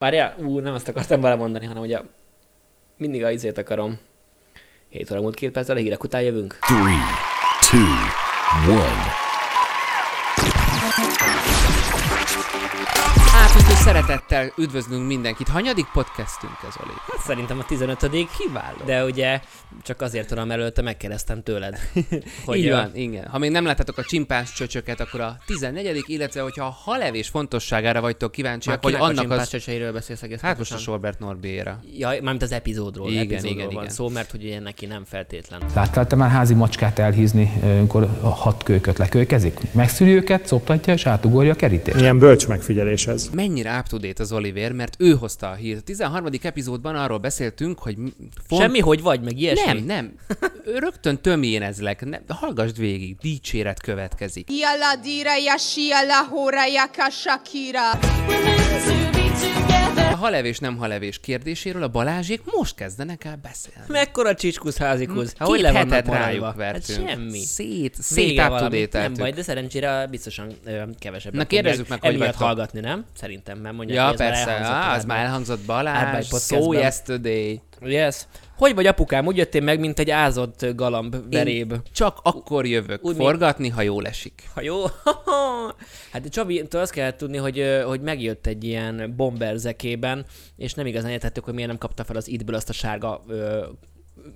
Várjál, ú, nem ezt akartam belemondani, hanem ugye mindig a izét akarom. 7 óra múlt két perccel, a hírek után jövünk. 3, 2, 1 szeretettel üdvözlünk mindenkit. Hanyadik podcastünk ez, Oli? Hát szerintem a 15 Kiváló. de ugye csak azért tudom előtte megkérdeztem tőled. Hogy Így van, igen. Ha még nem láttátok a csimpánz csöcsöket, akkor a 14 illetve hogyha a halevés fontosságára vagytok kíváncsiak, Már hogy kinek a annak az... csöcseiről beszélsz egész Hát most a? Sorbert Norbéra. Ja, mármint az epizódról. Igen, epizódról igen, van igen. szó, mert hogy ugye neki nem feltétlen. Láttál te már házi macskát elhízni, amikor a hat kölyköt lekölykezik? Megszüli őket, szoptatja és átugorja a kerítést. Milyen bölcs megfigyelés ez. Mennyire up to date az Oliver, mert ő hozta a hírt. A 13. epizódban arról beszéltünk, hogy font... Semmi, hogy vagy, meg ilyesmi? Nem, nem. Rögtön tömjénezlek. Ne, hallgassd végig. Dicséret következik. Yalla dira ya shia la hora ya ka Shakira. A halevés nem halevés kérdéséről a Balázsék most kezdenek el beszélni. Mekkora csicskusz házikusz? Két Hogy le vannak rájuk Hát vertünk. semmi. Szét, szét. Nem baj, de szerencsére biztosan ö, kevesebb. Na, kérdezzük meg, hogy emiatt hallgatni, nem? Szerintem, mert mondják, Ja, hogy ez már persze, elhangzott á, az már elhangzott Balázs, podcastben. yesterday. Yes. Hogy vagy apukám? Úgy jöttél meg, mint egy ázott galamb veréb. Csak akkor jövök Úgy, forgatni, ha jól esik. Ha jó. hát Csabi, azt kellett tudni, hogy, hogy megjött egy ilyen bomber zekében, és nem igazán értettük, hogy miért nem kapta fel az idből azt a sárga ö,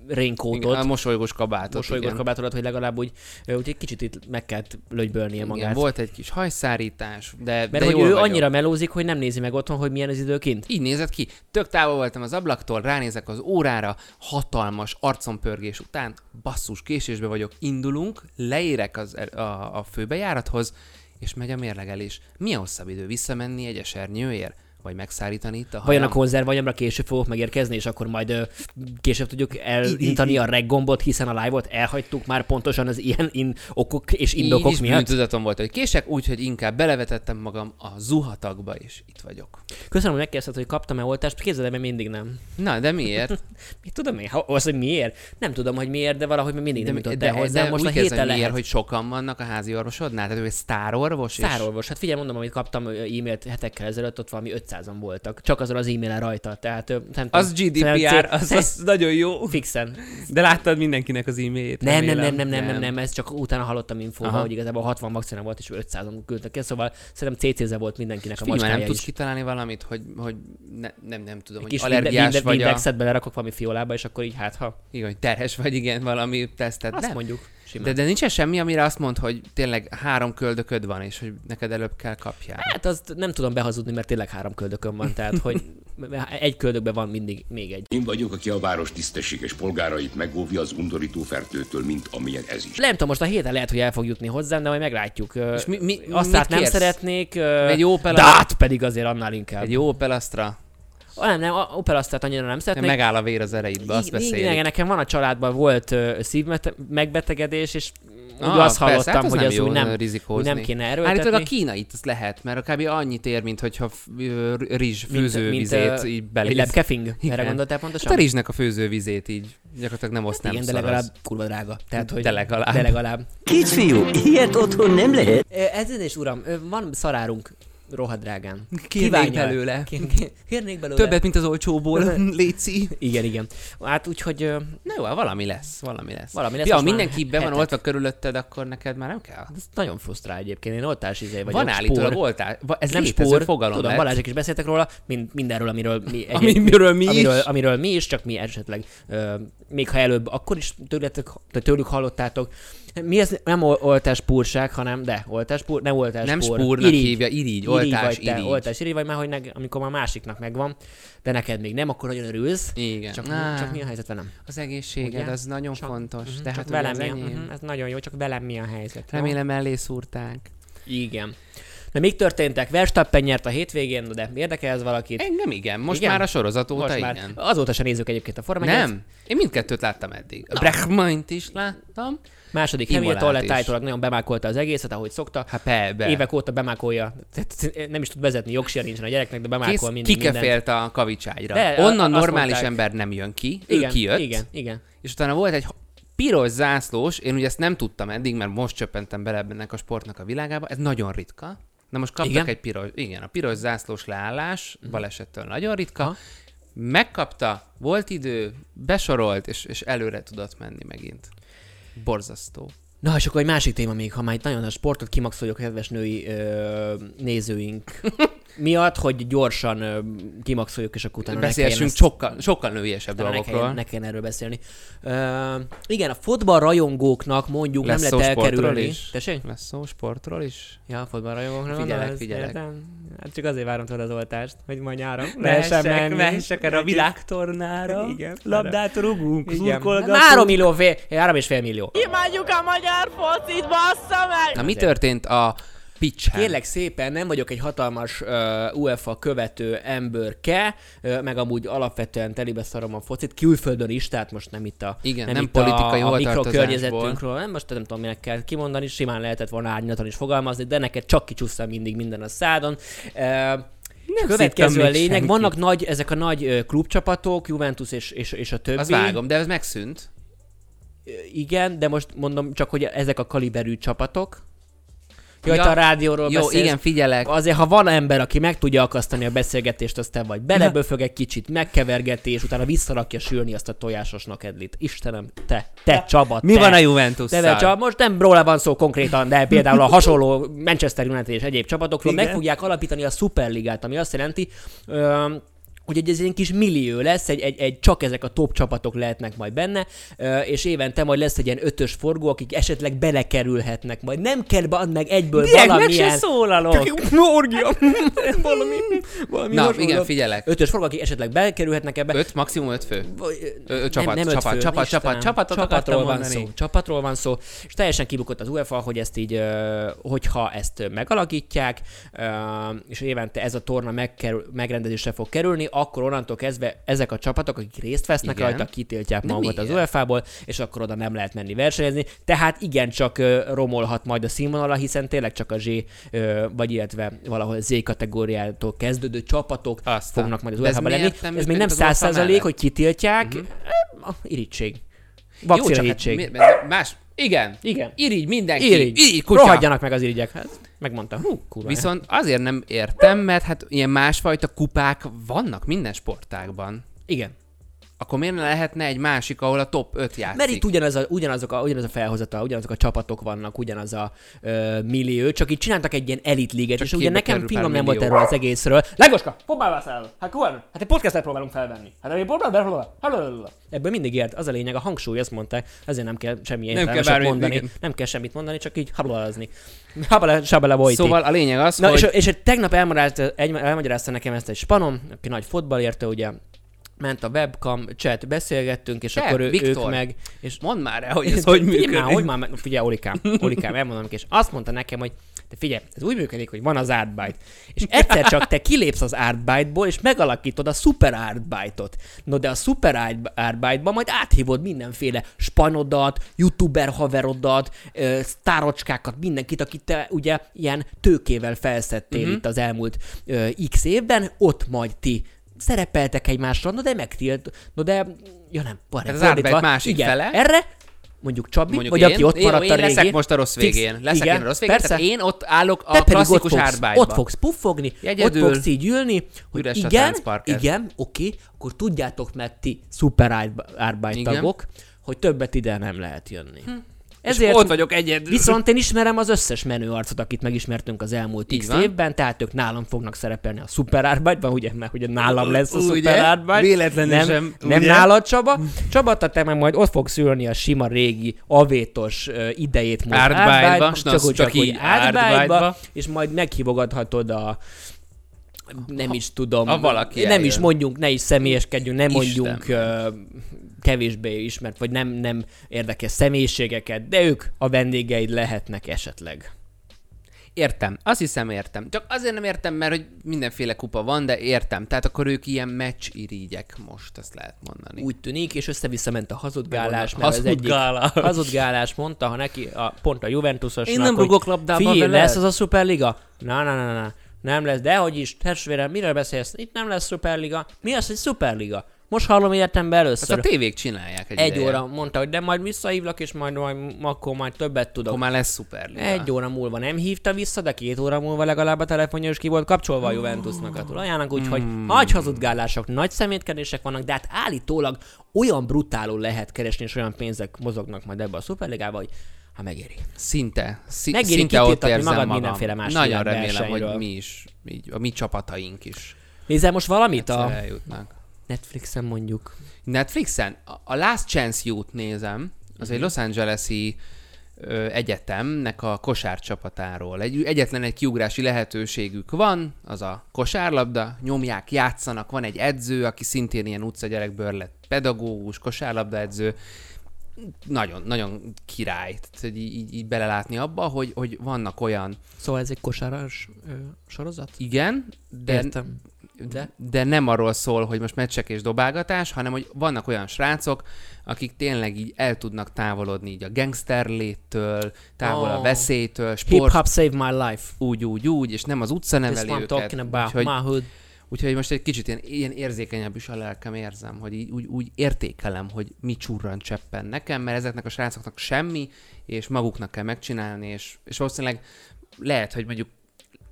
raincoatot. Igen, a mosolygós kabátot. mosolygós igen. kabátodat, hogy legalább úgy, úgy egy kicsit itt meg kellett lögybölnie Igen, magát. volt egy kis hajszárítás, de, Mert de hogy ő vagyok. annyira melózik, hogy nem nézi meg otthon, hogy milyen az idő kint. Így nézett ki. Tök távol voltam az ablaktól, ránézek az órára, hatalmas arcompörgés után, basszus, késésbe vagyok, indulunk, leérek az, er- a, a főbejárathoz, és megy a mérlegelés. Milyen hosszabb idő visszamenni egy esernyőért? Vagy megszárítani itt a Vajon a hajam? konzervanyamra később fogok megérkezni, és akkor majd később tudjuk elintani a reg gombot, hiszen a live-ot elhagytuk már pontosan az ilyen in okok és indokok Így is miatt. bűntudatom volt, hogy kések, úgyhogy inkább belevetettem magam a zuhatagba, és itt vagyok. Köszönöm, hogy megkérdezted, hogy kaptam-e oltást, képzeld el, mert mindig nem. Na, de miért? Mit tudom én? Az, hogy miért? Nem tudom, hogy miért, de valahogy mindig nem jutott de, el hozzá. de Most úgy a héten miért, lehet. hogy sokan vannak a házi orvosodnál? Tehát ő egy sztárorvos? és- Szárorvos. Hát figyelj, mondom, amit kaptam e-mailt hetekkel ezelőtt, ott valami 500-an voltak. Csak azon az e-mailen rajta. Tehát, nem Az tudom, GDPR, szerintem az, az nagyon jó. Fixen. De láttad mindenkinek az e-mailjét? Nem, nem, nem, nem, nem, nem, nem, ez csak utána hallottam infóba, Aha. hogy igazából 60 vakcina volt, és 500-on küldtek ki, szóval szerintem CC-ze volt mindenkinek a már nem macskája tudsz kitalálni valamit, hogy, hogy ne, nem, nem tudom, hogy allergiás vinde, vagy a... Belerakok valami fiolába, és akkor így hát, ha Igen, terhes vagy, igen, valami tesztet. azt nem. mondjuk. Simán. De, de nincs semmi, amire azt mond, hogy tényleg három köldököd van, és hogy neked előbb kell kapjál. Hát azt nem tudom behazudni, mert tényleg három köldökön van, tehát hogy egy köldökben van mindig még egy. Én vagyok, aki a város tisztességes polgárait megóvja az undorító fertőtől, mint amilyen ez is. Nem tudom, most a héten lehet, hogy el fog jutni hozzám, de majd meglátjuk. És mi- mi- azt mit hát nem kérsz? szeretnék. Egy Opel- De át pedig azért annál inkább. Egy jó Opel Astra, Ah, Nem, nem, a Opel Astra-t annyira nem szeretnék. megáll a vér az ereidbe, azt Igen, beszélik. Igen, nekem van a családban volt uh, szívmegbetegedés, és úgy Ah, azt persze, hallottam, hát az hogy nem az úgy nem, rizikózni. úgy nem kéne erőltetni. Állítólag a kínait azt lehet, mert kb. annyit ér, mint hogyha rizs Mint- főzővizét mint, ö, így Egy beléz. lepkefing? Erre gondoltál Hát pontosan? a rizsnek a főzővizét így gyakorlatilag nem oszt, nem Igen, de legalább kurva drága. Tehát, hogy De legalább. De legalább. Kisfiú, ilyet otthon nem lehet. Ö, Ez is, uram, van szarárunk rohadrágán. Kérnék belőle. Kér- kér- Kérnék belőle. Többet, mint az olcsóból, Léci. Igen, igen. Hát úgyhogy Na jó, hát valami lesz, valami lesz. Valami lesz, Ja, mindenki be van oltva körülötted, akkor neked már nem kell. ez nagyon frusztrál egyébként. Én oltás izé vagyok. Van állítólag oltás. Ez nem spór, fogalom tudom, lett. Balázsék is beszéltek róla, mind, mindenről, amiről mi, Amiről mi amiről, is. amiről mi is, csak mi esetleg, ö, még ha előbb, akkor is tőletek, te tőlük hallottátok. Mi ez nem ol- oltáspúrság, hanem, de oltáspúr, nem oltáspúr. Nem spúrnak hívja, irigy, oltás, vagy te, irigy. oltás irigy, vagy már, hogy neg, amikor már másiknak megvan, de neked még nem, akkor nagyon örülsz. Igen. Csak, Á, csak mi a helyzet velem? Az egészséged, Ugye? az nagyon Csak- fontos. Mhm, Tehát csak velem mi, enyém. mhm, ez nagyon jó, csak velem mi a helyzet. Remélem mellé szúrták. Igen. De még történtek? Verstappen nyert a hétvégén, de érdekel ez valakit? Engem igen, most Igen? már a sorozat óta Most már. igen. Azóta sem nézzük egyébként a Formát. Nem, én mindkettőt láttam eddig. A Brechmeint is láttam. Második Hamilton lett állítólag nagyon bemákolta az egészet, ahogy szokta. Hát be, be. Évek óta bemákolja. Tehát Nem is tud vezetni, jogsia nincsen a gyereknek, de bemákol Kész, mindent. kikefélt a kavicságyra. De, Onnan normális mondták. ember nem jön ki, ő Igen, kijött. igen, igen. És utána volt egy piros zászlós, én ugye ezt nem tudtam eddig, mert most csöppentem bele ennek a sportnak a világába, ez nagyon ritka. Na most kaptak Igen? egy piros, igen, a piros zászlós leállás, balesettől nagyon ritka, Aha. megkapta, volt idő, besorolt, és, és előre tudott menni megint. Borzasztó. Na, és akkor egy másik téma még, ha már itt nagyon a sportot kimaxoljuk a kedves női ö, nézőink miatt, hogy gyorsan ö, kimaxoljuk, és akkor utána kelljen ezt- sokkal, sokkal nőiesebb utána ne dolgokról. kelljen, ne kelljen erről beszélni. Ö, igen, a fotball rajongóknak mondjuk Lesz nem lehet sportról elkerülni. is? Tessék? Lesz szó sportról is? Ja, a fotball rajongóknak Figyelek, figyelek. Értem. Hát csak azért várom tőled az oltást, hogy majd nyáron Mehessek, menni. mehessek erre a világtornára, Igen. labdát rugunk, szurkolgatunk. Három millió, fél, három és fél millió. Imádjuk a magyar focit, bassza meg! Na mi történt a pitchen? Kérlek szépen, nem vagyok egy hatalmas uh, UEFA követő emberke, uh, meg amúgy alapvetően telibe szarom a focit, külföldön is, tehát most nem itt a, Igen, nem nem itt politikai a, a mikrokörnyezetünkről, nem most nem tudom, minek kell kimondani, simán lehetett volna árnyalatan is fogalmazni, de neked csak kicsúszta mindig minden a szádon. Uh, a következő a lényeg, senkit. vannak nagy, ezek a nagy klubcsapatok, Juventus és, és, és a többi. Az vágom, de ez megszűnt. Igen, de most mondom csak, hogy ezek a kaliberű csapatok. Jó, Ja, a rádióról Jó, beszélsz. igen, figyelek. Azért, ha van ember, aki meg tudja akasztani a beszélgetést, azt te vagy. Beleböfög egy kicsit, megkevergeti, és utána visszarakja sülni azt a tojásos nakedlit. Istenem, te, te Csaba, Mi te. van a juventus Te Csaba, most nem róla van szó konkrétan, de például a hasonló Manchester United és egyéb csapatokról Igen. meg fogják alapítani a Superligát, ami azt jelenti, ö, hogy egy ez egy kis millió lesz, egy, egy, egy, csak ezek a top csapatok lehetnek majd benne, és évente majd lesz egy ilyen ötös forgó, akik esetleg belekerülhetnek majd. Nem kell bad meg egyből Direkt meg valamilyen... se szólalok. Orgia! valami, valami Na, hasonló. igen, figyelek. Ötös forgó, akik esetleg belekerülhetnek ebbe. Öt, maximum öt fő. Vagy- Ö, ö, csapat, csapat, fő, csapat, Istenem. csapat, akartam csapatról van mondani. szó, csapatról van szó, és teljesen kibukott az UEFA, hogy ezt így, hogyha ezt megalakítják, és évente ez a torna megkerül, megrendezésre fog kerülni, akkor onnantól kezdve ezek a csapatok, akik részt vesznek Igen. rajta, kitiltják De magukat az miért? UEFA-ból, és akkor oda nem lehet menni versenyezni. Tehát igencsak ö, romolhat majd a színvonala, hiszen tényleg csak a Z, vagy illetve valahol Z kategóriától kezdődő csapatok Aztán. fognak majd az UEFA-ba lenni. nem Ez még nem az száz százalék, hogy kitiltják. Uh-huh. Irítség. Jó, Vakcina csak hát más... Igen. Igen. Irigy mindenki. Irigy. Irigy, kutya. Rohadjanak meg az irigyek. Hát, megmondta. Hú, kurva. Viszont azért nem értem, mert hát ilyen másfajta kupák vannak minden sportágban. Igen. Akkor miért ne lehetne egy másik, ahol a top 5 játszik? Mert itt ugyanaz a, ugyanazok a, ugyanaz a felhozata, ugyanazok a csapatok vannak, ugyanaz a ö, millió, csak itt csináltak egy ilyen elitliget, és ugye nekem fingom pár nem volt erről az egészről. Legoska, hoppá vászál! Hát hol? Hát egy podcastet próbálunk felvenni. Hát egy podcast Ebből mindig ért, az a lényeg, a hangsúly, azt mondták, ezért nem kell semmi Nem kell bármit, mondani, igen. nem kell semmit mondani, csak így habalazni. Habala, sabala. Szóval a lényeg az, Na, hogy... és, és tegnap elmagyarázta, elmagyarázta nekem ezt egy spanom, aki nagy fotballértő, ugye ment a webcam chat, beszélgettünk, és Te, akkor ő, Viktor, ők meg... És Mondd már el, hogy ez hogy Figyelj működik. Már, hogy már, figyelj, Olikám, Olikám, elmondom és azt mondta nekem, hogy te figyelj, ez úgy működik, hogy van az artbyte, és egyszer csak te kilépsz az artbyte-ból, és megalakítod a super artbyte-ot. No, de a super art- artbyte-ba majd áthívod mindenféle spanodat, youtuber haverodat, sztárocskákat, mindenkit, akit te ugye ilyen tőkével felszedtél Mhm. uh-huh. itt az elmúlt ö, x évben, ott majd ti szerepeltek egymásra, no de megtilt, no de, ja nem, van Tehát az Artbyte másik igen, fele. Erre mondjuk Csabi, Mondjuk vagy én, aki ott én, maradt én a leszek régi. most a rossz Fix- végén. Leszek igen, én a rossz végén, persze. tehát én ott állok a Te pedig ott klasszikus fogsz, ott fogsz puffogni, Egyedül. ott fogsz így ülni, hogy a igen, igen, oké, akkor tudjátok meg ti szuper árbájt Igen. tagok, hogy többet ide nem lehet jönni. Hm. Ezért ott vagyok egyedül. Viszont én ismerem az összes menő arcot, akit megismertünk az elmúlt x évben, tehát ők nálam fognak szerepelni a Super Árbájtban, ugye, mert ugye nálam lesz a Árbájt. Véletlenül nem, sem, Nem ugye? nálad, Csaba. Csaba, te meg majd ott fogsz ülni a sima régi avétos idejét Árbájtba, s csak csak csak így Árbájtba. és majd meghívogathatod a nem is tudom. a valaki Nem eljön. is mondjunk, ne is személyeskedjünk, nem Isten. mondjunk uh, kevésbé ismert, vagy nem, nem érdekes személyiségeket, de ők a vendégeid lehetnek esetleg. Értem, azt hiszem értem. Csak azért nem értem, mert hogy mindenféle kupa van, de értem. Tehát akkor ők ilyen meccs irigyek most, azt lehet mondani. Úgy tűnik, és össze-vissza ment a hazudgálás, mert az Hazudgálás. egyik hazudgálás mondta, ha neki a, pont a Juventusosnak, Én nem rugok labdába figyelj, veled." lesz az a Superliga? Na, na, na, na, nem lesz, de hogy is, testvérem, miről beszélsz? Itt nem lesz Superliga. Mi az, hogy Superliga? Most hallom életemben Ezt a először. tévék csinálják egy, Egy ideje. óra mondta, hogy de majd visszahívlak, és majd, majd akkor majd többet tudok. Akkor már lesz szuperliga. Egy óra múlva nem hívta vissza, de két óra múlva legalább a telefonja is ki volt kapcsolva a Juventusnak a tulajának, úgyhogy Hmm. nagy hazudgálások, nagy szemétkedések vannak, de hát állítólag olyan brutálul lehet keresni, és olyan pénzek mozognak majd ebbe a szuperligába, hogy ha megéri. Szinte. Szi- Megéri szinte ott érzem magad magam. mindenféle más Nagyon remélem, versenyről. hogy mi is, így, a mi csapataink is Nézel most valamit egyszer a eljutnak. Netflixen mondjuk? Netflixen a- Last Chance Youth nézem, az Mhm. egy Los Angeles-i ö, egyetemnek a kosárcsapatáról. Egy, egyetlen egy kiugrási lehetőségük van, az a kosárlabda, nyomják, játszanak, van egy edző, aki szintén ilyen utca gyerekből lett pedagógus, kosárlabda edző, nagyon, nagyon király, tehát hogy így, így belelátni abba, hogy, hogy vannak olyan, Szóval ez egy kosáras ö, sorozat? igen, de, Értem. De? de nem arról szól, hogy most meccsek és dobálgatás, hanem hogy vannak olyan srácok, akik tényleg így el tudnak távolodni így a gangster léttől, távol a Oh. veszélytől, Hip sport, Hop Save My Life. úgy, úgy, úgy, és nem az utca This neveli one őket. about Úgyhogy, my hood. úgyhogy most egy kicsit ilyen, ilyen érzékenyebb is a lelkem érzem, hogy így, úgy, úgy értékelem, hogy mi csurran cseppen nekem, mert ezeknek a srácoknak semmi, és maguknak kell megcsinálni, és, és valószínűleg lehet, hogy mondjuk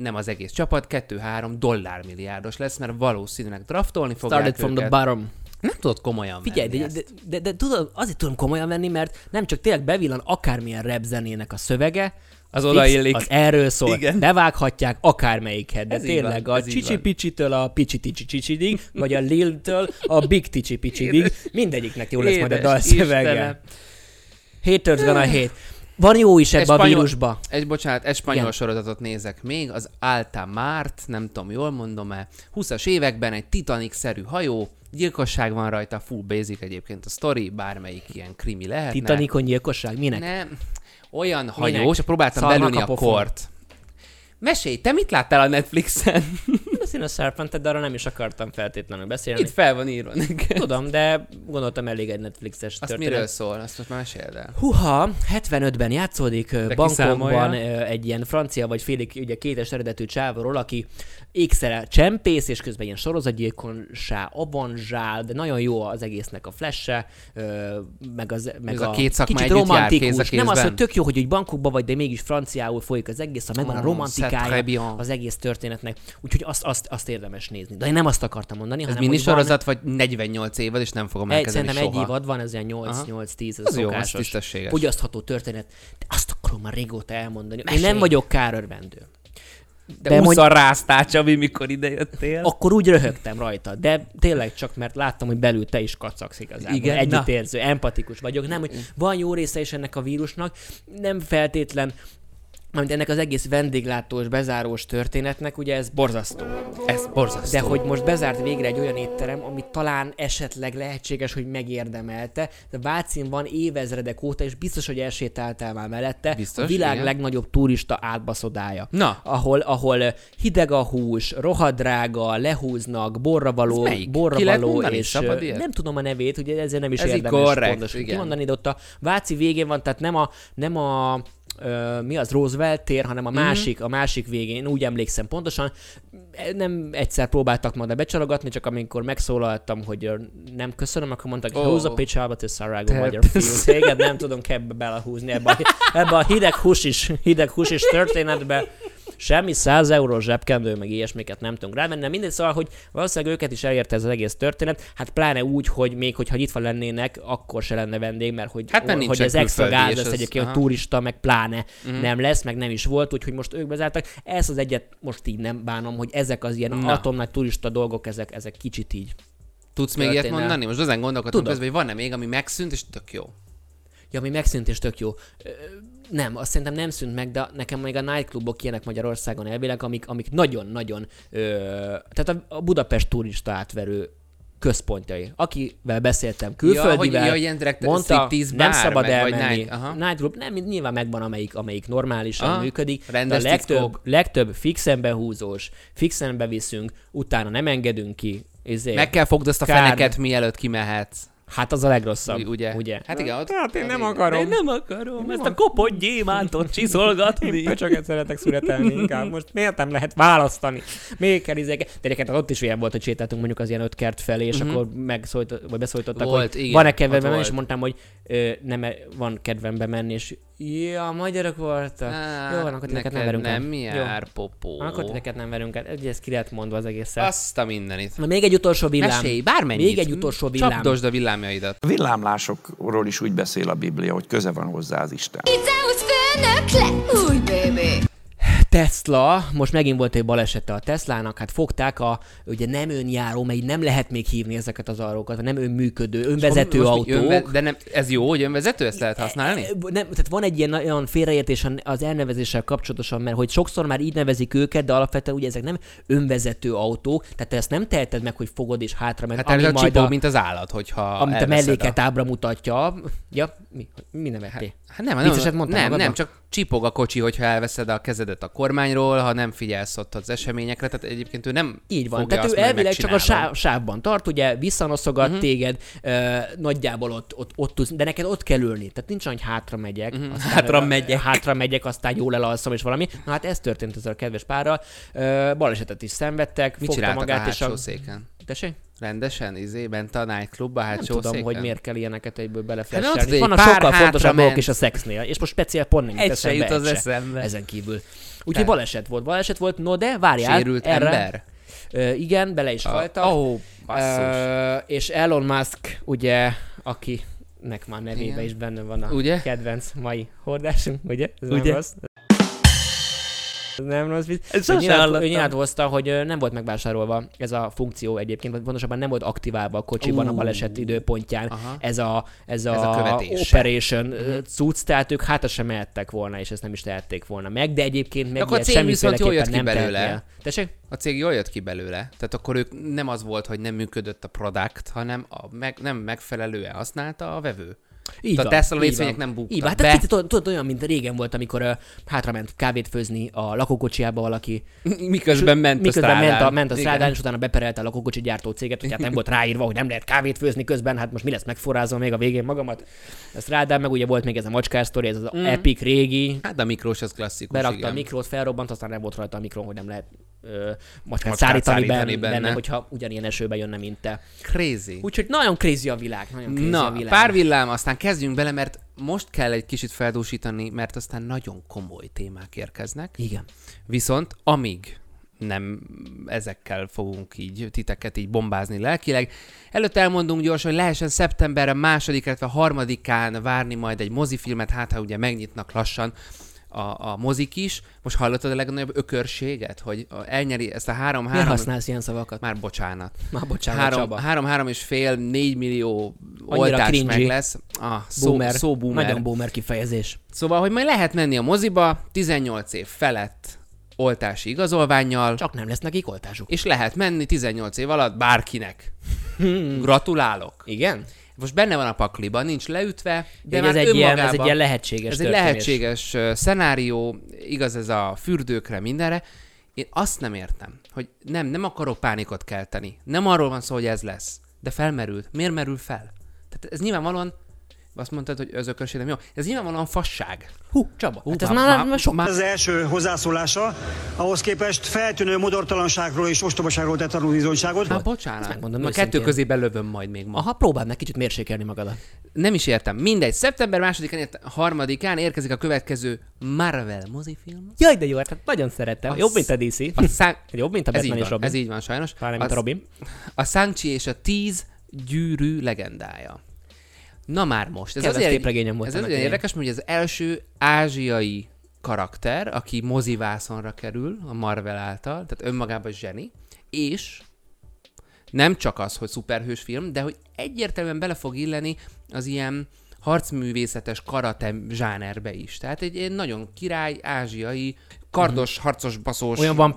nem az egész csapat, 2-3 dollármilliárdos lesz, mert valószínűleg draftolni fogják Started from the őket. bottom. Nem tudod komolyan Figyelj, venni de, ezt. de, de, de, tudod, azért tudom komolyan venni, mert nem csak tényleg bevillan akármilyen rap zenének a szövege, Az odaillik. Az erről szól. Igen. Bevághatják akármelyiket, de Ez tényleg van, a ez így csicsi van. picsitől a picsi ticsi csicsidig, vagy a Lil-től a Big ticsi picsidig, mindegyiknek jó lesz majd a Édes dalszövege. Istenem. Haters gonna hate. Van jó is ebbe a vírusba. Egy, bocsánat, egy spanyol Igen. sorozatot nézek még, az Alta Mart, nem tudom, jól mondom-e, 20-as években egy Titanic-szerű hajó, gyilkosság van rajta, full basic egyébként a story, bármelyik ilyen krimi lehetne. Titanicon gyilkosság? Minek? Nem, olyan hajó, Minek? próbáltam Szarnak belülni a a pofon. kort. Mesélj, te mit láttál a Netflixen? A Serpentet, de arra nem is akartam feltétlenül beszélni. Itt fel van írva nekem. Tudom, de gondoltam elég egy Netflixes Azt történet. miről szól? Azt most meséld el. Huha, 75-ben játszódik Bangkokban egy ilyen francia vagy félig ugye kétes eredetű csávról, aki ékszere csempész, és közben ilyen sorozatgyilkonsá avanzsál, de nagyon jó az egésznek a flashe, ö, meg, az, meg Ez a két szakma kicsit jár, romantikus. a Nem az, hogy tök jó, hogy úgy Bangkokban vagy, de mégis franciául folyik az egész, ha megvan a c'est romantikája az egész történetnek. Úgyhogy azt, azt, azt érdemes nézni. De én nem azt akartam mondani, Ez hanem mini hogy van- sorozat, vagy 48 évad, és nem fogom egy, elkezdeni szerintem soha. egy évad van, ez ilyen Aha. 8-8-10, ez Az a jó, az szokásos, fogyasztható történet. De azt akarom már régóta elmondani. Én Mesélj. nem vagyok kárörvendő. De, De mondj- ráztál, Csabi, mikor idejöttél. Akkor úgy röhögtem rajta, de tényleg csak mert láttam, hogy belül te is kacagsz igazából. Igen, Együttérző, empatikus vagyok. Nem, hogy van jó része is ennek a vírusnak, nem feltétlen Mert ennek az egész vendéglátós, bezárós történetnek, ugye ez borzasztó. Ez borzasztó. De hogy most bezárt végre egy olyan étterem, amit talán esetleg lehetséges, hogy megérdemelte, de Vácin van évezredek óta, és biztos, hogy elsétáltál már mellette, Biztos, a világ igen. legnagyobb turista átbaszodája. Na. Ahol, ahol hideg a hús, rohadrága, lehúznak, borravaló, borravaló, és Szabad ö, ilyet? nem tudom a nevét, ugye ezért nem is Ez érdemes korrekt, pontosan kimondani, de ott a Váci végén van, tehát nem a, nem a ö, mi az Roosevelt tér, hanem a Mhm. másik, a másik végén, én úgy emlékszem pontosan. Nem egyszer próbáltak majd becsalogatni, csak amikor megszólaltam, hogy nem köszönöm, akkor mondtak, hogy Ó. húz a picsába, te szarágó magyar fiú. Téged nem tudom ebbe belehúzni, ebbe a, ebbe a hideg hús is, hideg hús is történetbe. Semmi 100 eurós zsebkendő, meg ilyesmiket nem tudunk rámenni. de Mindegy, szóval, hogy valószínűleg őket is elérte ez az egész történet. Hát pláne úgy, hogy még hogyha nyitva lennének, akkor se lenne vendég, mert hogy, Hát mert hogy ez extra gáz lesz egyébként, aha. turista, meg pláne mm. nem lesz, meg nem is volt, úgyhogy most ők bezártak. Ez az egyet most így nem bánom, hogy ezek az ilyen Na. atomnagy turista dolgok, ezek, ezek kicsit így. Tudsz még ilyet mondani? Most ezen gondolkodtam Tudom. közben, hogy van-e még, ami megszűnt, és tök jó. Ja, ami megszűnt és tök jó. Nem, azt szerintem nem szűnt meg, de nekem még a nightclubok ilyenek Magyarországon elvileg, amik, amik nagyon-nagyon, ö, tehát a, a Budapest turista átverő központjai. Akivel beszéltem külföldivel, hogy- ja, ilyen direkt mondta, nem szabad meg elmenni. night- aha. Nightclub, nem, nyilván megvan, amelyik, amelyik normálisan Aha, működik, de a legtöbb, legtöbb fixen behúzós, fixen beviszünk, utána nem engedünk ki. Izé, Meg kell fogd azt a Kár. feneket, mielőtt kimehetsz. Hát az a legrosszabb. Ugye- ugye? Hát igen, ott- hát én nem akarom. Én nem akarom ezt a kopott gyémántot csiszolgatni. Én pöcsöket szeretek születelni inkább. Most miért nem lehet választani? Még kell izéke. De egyébként ott is ilyen volt, hogy sétáltunk mondjuk az ilyen öt kert felé, és akkor megszólt, vagy beszólítottak. Volt, hogy igen, van-e kedvem menni, és mondtam, hogy ö, nem van kedvem bemenni, és ja, magyarok voltak. Jó, van, akkor titeket nem neked verünk el. nem Jó. jár, popó. Akkor titeket nem verünk el. Ugye ezt ki lehet mondva az egészet. Azt a mindenit. Na, még egy utolsó villám. Mesélj, bármennyit. Még egy utolsó villám. Csapdosd a villámjaidat. A villámlásokról is úgy beszél a Biblia, hogy köze van hozzá az Isten. Zeus főnök lett új bébé. Tesla, most megint volt egy balesete a Teslának, hát fogták a, ugye nem önjáró, mert így nem lehet még hívni ezeket az autókat, nem önműködő, önvezető Most autók. Önve, de nem, ez jó, hogy önvezető, ezt lehet használni? E, Nem, tehát van egy ilyen olyan félreértés az elnevezéssel kapcsolatosan, mert hogy sokszor már így nevezik őket, de alapvetően ugye ezek nem önvezető autók, tehát te ezt nem teheted meg, hogy fogod és hátra menj, Hát ami a majd csipó, a, mint az állat, hogyha amit a melléket ábra mutatja. Ja, mi, mi nevettél? Hát nem, nem, Vicceset mondtál nem, nem, csak csipog a kocsi, hogyha elveszed a kezedet a kormányról, ha nem figyelsz ott az eseményekre, tehát egyébként ő nem Így van. Tehát ő elvileg csak a sáv, sávban tart, ugye visszanoszogat uh-huh. téged, ö, nagyjából ott, ott, ott tudsz, de neked ott kell ülni. Tehát nincs olyan, hogy hátra megyek. Uh-huh. Hátra megyek. Hátra megyek, aztán jól elalszom és valami. Na hát ez történt ezzel a kedves párral. Ö, balesetet is szenvedtek, Mit fogta magát a és hátsó széken? Tessék? Rendesen, izé, bent a nightclubba, a Nem tudom, széken? hogy miért kell ilyeneket egyből Hát beleflesselni. Vannak pár sokkal fontosabb dolgok ment. is a szexnél, és most speciál pont nem Egy se jut az se. eszembe. Ezen kívül. Úgyhogy baleset volt, baleset volt, no de várjál. Sérült erre, ember? Ö, igen, bele is haltak. Oh. Ö, és Elon Musk, ugye, akinek már nevébe Igen. is benne van a Ugye? kedvenc mai hordásunk, ugye? Ez Ugye? Nem rossz. Ez nem rossz vicc. Ezt Ő nyilat-. Ő nyilatkozta, hogy nem volt megvásárolva ez a funkció egyébként, vagy pontosabban nem volt aktiválva a kocsiban a Ú. baleset időpontján Aha. ez a, ez a, Ez a követése. operation uh cucc, tehát ők hátra sem mehettek volna, és ezt nem is tehették volna meg, de egyébként meg akkor a cég viszont jól jött ki belőle. Tessék? A cég jól jött ki belőle. Tehát akkor ők nem az volt, hogy nem működött a product, hanem a meg, nem megfelelően használta a vevő. Így a van, Tesla így részvények van. nem buktak Így van. Hát be. picit tudod, olyan, mint régen volt, amikor uh, hátrament kávét főzni a lakókocsiába valaki. Miközben ment miközben a ment a, strádán. ment a strádán, és utána beperelte a lakókocsi gyártó céget, hogy hát nem volt ráírva, hogy nem lehet kávét főzni közben, hát most mi lesz, megforrázom még a végén magamat. A strádán, meg ugye volt még ez a macskás sztori, ez az mm. epic régi, Hát a mikrós az klasszikus, berakta igen. a mikrót, felrobbant, aztán nem volt rajta a mikron, hogy nem lehet macskát, szárítani, szárítani benne, benne. hogyha ugyanilyen esőbe jönne, mint te. Crazy. Úgyhogy nagyon crazy a világ, nagyon crazy Na, a világ. pár villám, aztán kezdjünk bele, mert most kell egy kicsit feldúsítani, mert aztán nagyon komoly témák érkeznek. Igen. Viszont amíg nem ezekkel fogunk így titeket így bombázni lelkileg. Előtte elmondunk gyorsan, hogy lehessen szeptemberre második, illetve harmadikán várni majd egy mozifilmet, hát ha ugye megnyitnak lassan a, a mozik is. Most hallottad a legnagyobb ökörséget, hogy elnyeri ezt a Miért három-három... használsz ilyen szavakat? Már bocsánat. Már bocsánat, három, Csaba. három, három és fél, négy millió oltás meg lesz. Ah, szó, Boomer. szó boomer. Nagyon boomer kifejezés. Szóval, hogy majd lehet menni a moziba 18 év felett oltási igazolványjal, Csak nem lesz nekik oltásuk. és lehet menni 18 év alatt bárkinek. Gratulálok! Igen? Most benne van a pakliban, nincs leütve, de már ez egy, ilyen, ez egy ilyen lehetséges ez egy történés. lehetséges szenárió, igaz ez a fürdőkre, mindenre. Én azt nem értem, hogy nem, nem akarok pánikot kelteni. Nem arról van szó, hogy ez lesz. De felmerült. Miért merül fel? Tehát ez nyilvánvalóan, azt mondtad, hogy az ökörség nem jó. Ez nyilvánvalóan fasság. Hú, Csaba, Hú, hát ez már- már, már- sok. már- Az első hozzászólása, ahhoz képest feltűnő modortalanságról és ostobaságról tett tanulbizonyságot. Hát bocsánat. megmondom őszintén. kettő közé belövöm majd még ma. Aha, próbáld meg kicsit mérsékelni magadat. Nem is értem. Mindegy. Szeptember másodikán, ért- harmadikán érkezik a következő Marvel mozifilm. Jaj, de jó, hát nagyon szerettem. Az- Jobb, mint a DC. A szá- Jobb, mint a ez Batman és Robin. Ez így van sajnos. Pláne, mint a Robin. A Shang-Chi és a Tíz gyűrű legendája. Na már most. Ez azért, képregényem volt ez azért érdekes, mert az első ázsiai karakter, aki mozivászonra kerül a Marvel által, tehát önmagában zseni, és nem csak az, hogy szuperhős film, de hogy egyértelműen bele fog illeni az ilyen harcművészetes karate zsánerbe is. Tehát egy, egy nagyon király, ázsiai, kardos, harcos, baszós... Olyan van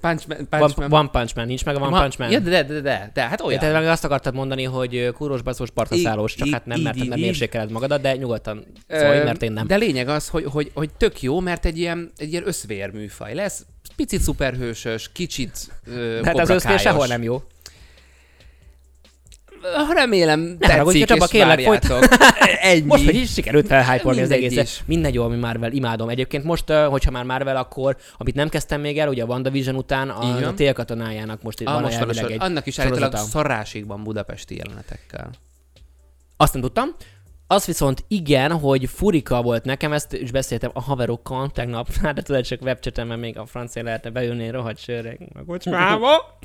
Punch Man. Punchman, One, punchman. One Punch Man, nincs meg a One Ma- Punch Man. Ja, de, de, de, de, hát Ja, olyan. te meg azt akartad mondani, hogy kúros, baszós, partaszálós, csak hát nem, mert így- nem így. magadat, de nyugodtan szólj, Ö, mert én nem. De lényeg az, hogy, hogy, hogy tök jó, mert egy ilyen, egy ilyen összvér műfaj lesz. Picit szuperhősös, kicsit ö, hát az kobrakályos. sehol nem jó. Remélem, Ne tetszik, Csaba, és kérlek, várjátok. Ennyi. Most, hogy is sikerült felhájpolni az Mindegy egészet. is. Minden jó, ami Marvel, imádom. Egyébként most, hogyha már Marvel, akkor, amit nem kezdtem még el, ugye a WandaVision után, a, van. a télkatonájának most itt Ah, van most van a sor. egy Annak is állítólag szarásikban budapesti jelenetekkel. Azt nem tudtam. Az viszont igen, hogy furika volt nekem, ezt is beszéltem a haverokkal tegnap, hát de tudod, csak webchatemben még a francia lehetne beülni rohadt sörre a kocsmába.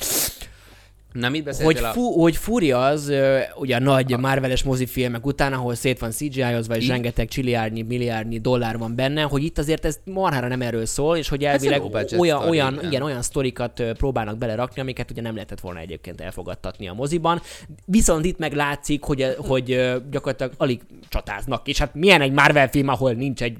Na, mit hogy, a... fu, hogy Furia az ugye a nagy Marveles mozifilmek után, ahol szét van CGI-ozva, és Így. rengeteg csiliárnyi, milliárdnyi dollár van benne, hogy itt azért ez marhára nem erről szól, és hogy elvileg low budget olyan, story, olyan, igen. olyan sztorikat próbálnak belerakni, amiket ugye nem lehetett volna egyébként elfogadtatni a moziban. Viszont itt meg látszik, hogy, hogy gyakorlatilag alig csatáznak, és hát milyen egy Marvel film, ahol nincs egy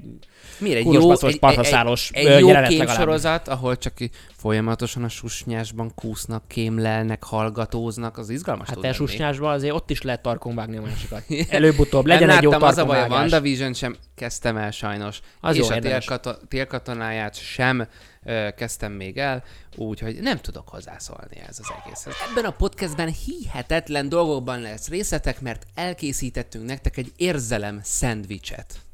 Miért egy Kúros jó, egy, egy, egy, egy jó kémsorozat, ahol csak folyamatosan a susnyásban kúsznak, kémlelnek, hallgatóznak, az izgalmas Hát lenni. susnyásban azért ott is lehet tarkon vágni a másikat. Előbb-utóbb legyen egy jó az a baj, a. WandaVision sem kezdtem el sajnos. Az és jó, a télkatonáját sem ö, kezdtem még el, úgyhogy nem tudok hozzászólni ez az egészhez. Ebben a podcastben hihetetlen dolgokban lesz részletek, mert elkészítettünk nektek egy érzelem szendvicset.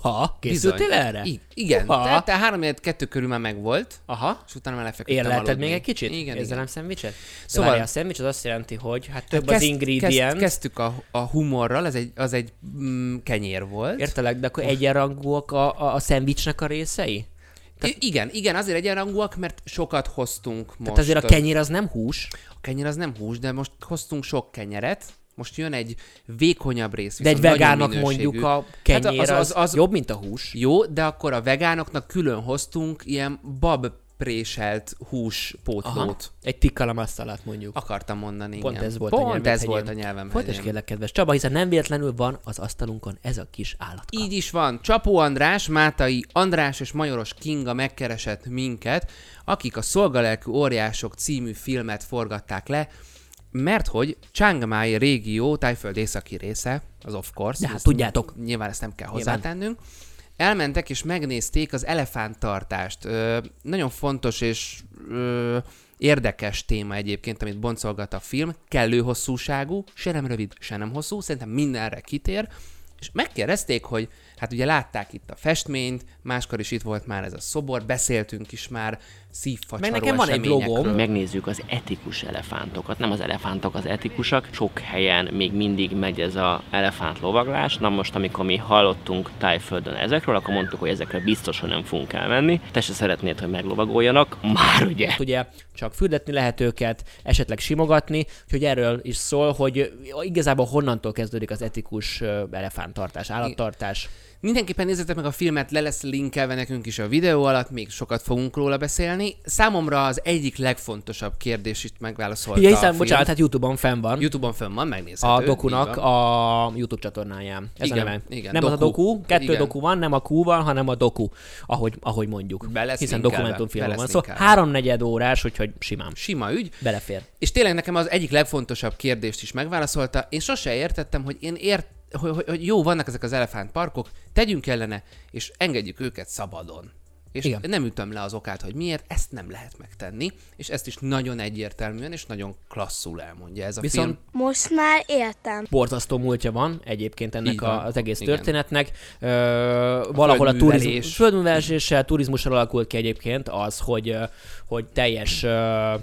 Ha, készültél Bizony. erre? I- igen, Uha. tehát te három kettő körül már megvolt, Aha. és utána már lefeküdtem Érlelted még egy kicsit? Igen, Érzelem igen. szendvicset? Szóval- Szóval... Várj, a szendvics az azt jelenti, hogy hát több az Kezd- ingredient. Kezd, kezdtük a, a humorral, ez egy, az egy mm, kenyér volt. Értelek, de akkor egyenrangúak a, a, a szendvicsnek a részei? I- igen, igen, azért egyenrangúak, mert sokat hoztunk most. Tehát azért a kenyér az nem hús, A kenyér az nem hús, de most hoztunk sok kenyeret, most jön egy vékonyabb rész. de egy vegának mondjuk a kenyér Hát az, az, az, jobb, mint a hús. Jó, de akkor a vegánoknak külön hoztunk ilyen bab préselt húspótlót. Aha. Egy tikka massalat mondjuk. Akartam mondani, Pont igen. ez volt a Pont nyelvem ez hegyén. volt a nyelvem hegyén. kérlek, kedves Csaba, hiszen nem véletlenül van az asztalunkon ez a kis állatka. Így is van. Csapó András, Mátai András és Majoros Kinga megkeresett minket, akik a Szolgalelkű Óriások című filmet forgatták le, mert hogy Chiang Mai régió, Tájföld északi része, az of course. De hát tudjátok. Nyilván ezt nem kell hozzátennünk. Elmentek és megnézték az elefánttartást. Ö, nagyon fontos és ö, érdekes téma egyébként, amit boncolgat a film. Kellő hosszúságú, se nem rövid, se nem hosszú, szerintem mindenre kitér. És megkérdezték, hogy hát ugye látták itt a festményt, máskor is itt volt már ez a szobor, beszéltünk is már szívfacsaró Meg nekem van egy eseményekről. logom. megnézzük az etikus elefántokat. Nem az elefántok az etikusak, sok helyen még mindig megy ez a elefánt lovaglás. Na most, amikor mi hallottunk Tájföldön ezekről, akkor mondtuk, hogy ezekre biztos, hogy nem fogunk elmenni. Te se szeretnéd, hogy meglovagoljanak. Már ugye. Ugye csak fürdetni lehet őket, esetleg simogatni, úgyhogy erről is szól, hogy igazából honnantól kezdődik az etikus ö, elefánttartás, állattartás. Mindenképpen nézzétek meg a filmet, le lesz linkelve nekünk is a videó alatt, még sokat fogunk róla beszélni. Számomra az egyik legfontosabb kérdés itt megválaszolta Ugye, a hiszen, film. bocsánat, hát Youtube-on fenn van. Youtube-on fönn van, megnézhető. a dokunak a YouTube csatornáján. Ez Igen, a neve. igen, nem az a doku. doku, kettő Igen. doku van, nem a Q van, hanem a doku, ahogy, ahogy mondjuk. Be lesz Hiszen dokumentumfilm van. Szóval háromnegyed órás, úgyhogy simán. Sima ügy. Belefér. És tényleg nekem az egyik legfontosabb kérdést is megválaszolta. Én sose értettem, hogy én ért, hogy, hogy, hogy jó, vannak ezek az elefántparkok, tegyünk ellene, és engedjük őket szabadon. És Igen. nem ütöm le az okát, hogy miért, ezt nem lehet megtenni, és ezt is nagyon egyértelműen és nagyon klasszul elmondja ez a Viszont film. Most már értem. borzasztó múltja van egyébként ennek Így van. a, az egész Igen. történetnek. Ö, valahol a földművelés. turizmus, földműveléssel, turizmussal alakult ki egyébként az, hogy, hogy teljes, ö,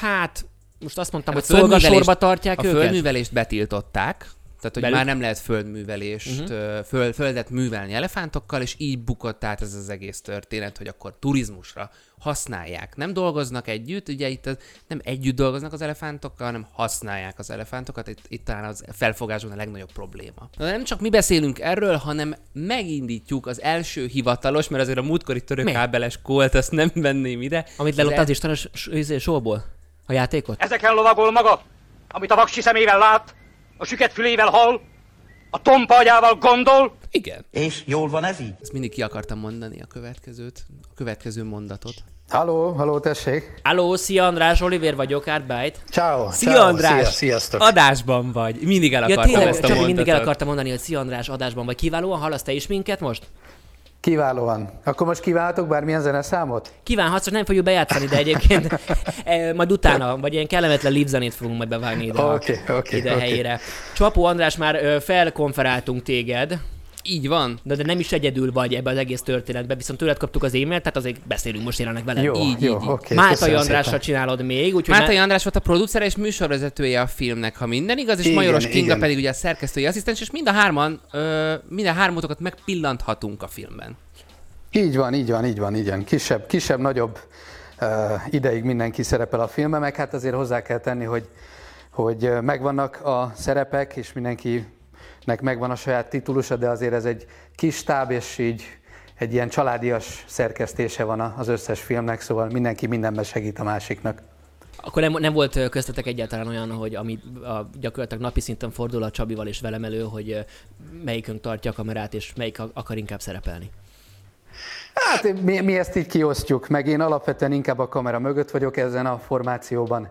hát most azt mondtam, hogy szolgasorba tartják a őket. földművelést betiltották, tehát, hogy Belül- már nem lehet földművelést, Mhm. uh-huh. föld, földet művelni elefántokkal, és így bukott át ez az egész történet, hogy akkor turizmusra használják. Nem dolgoznak együtt, ugye itt az, nem együtt dolgoznak az elefántokkal, hanem használják az elefántokat, itt, itt talán az felfogásban a legnagyobb probléma. Na, de nem csak mi beszélünk erről, hanem megindítjuk az első hivatalos, mert azért a múltkori török Mi? kábeles kólt, azt nem venném ide. Amit lelőtt az Istenes sóból? A játékot? Ezeken lovagol maga, amit a vaksi szemével lát, a süket fülével hall, a tompa agyával gondol. Igen. És jól van ez így? Ezt mindig ki akartam mondani a következőt, a következő mondatot. Halló, halló, tessék. Halló, szia András, Oliver vagyok, Artbyte. Ciao, Szia ciao, András! szia, sziasztok. Adásban vagy. Mindig el Ja, akartam tényleg, ezt a mondatot. mindig el akartam mondani, hogy szia András adásban vagy. Kiválóan hallasz te is minket most? Kiválóan. Akkor most kívánhatok bármilyen zeneszámot? Kívánhatsz, csak nem fogjuk bejátszani, de egyébként eh, majd utána, vagy ilyen kellemetlen live zenét fogunk majd bevágni ide, a- Oké, oké, ide oké. helyére. Csapó András, már felkonferáltunk téged. Így van. De, de nem is egyedül vagy ebbe az egész történetben, viszont tőled kaptuk az e-mailt, tehát azért beszélünk most jelenleg veled. Jó, így, jó, így, így. oké, Mátai Andrással csinálod még, úgyhogy Mátai ne- András volt a producer és műsorvezetője a filmnek, ha minden igaz, és Igen, Majoros Kinga igen. pedig ugye a szerkesztői asszisztens, és mind a hárman, ö, mind a hármatokat megpillanthatunk a filmben. Így van, így van, így van, így van. Kisebb, kisebb nagyobb uh, ideig mindenki szerepel a filmben, meg hát azért hozzá kell tenni, hogy, hogy megvannak a szerepek, és mindenkinek megvan a saját titulusa, de azért ez egy kis táb, és így egy ilyen családias szerkesztése van az összes filmnek, szóval mindenki mindenben segít a másiknak. Akkor nem, nem volt köztetek egyáltalán olyan, hogy ami a, gyakorlatilag napi szinten fordul a Csabival és velem elő, hogy melyikünk tartja a kamerát, és melyik akar inkább szerepelni. Hát mi, mi ezt így kiosztjuk, meg én alapvetően inkább a kamera mögött vagyok ezen a formációban,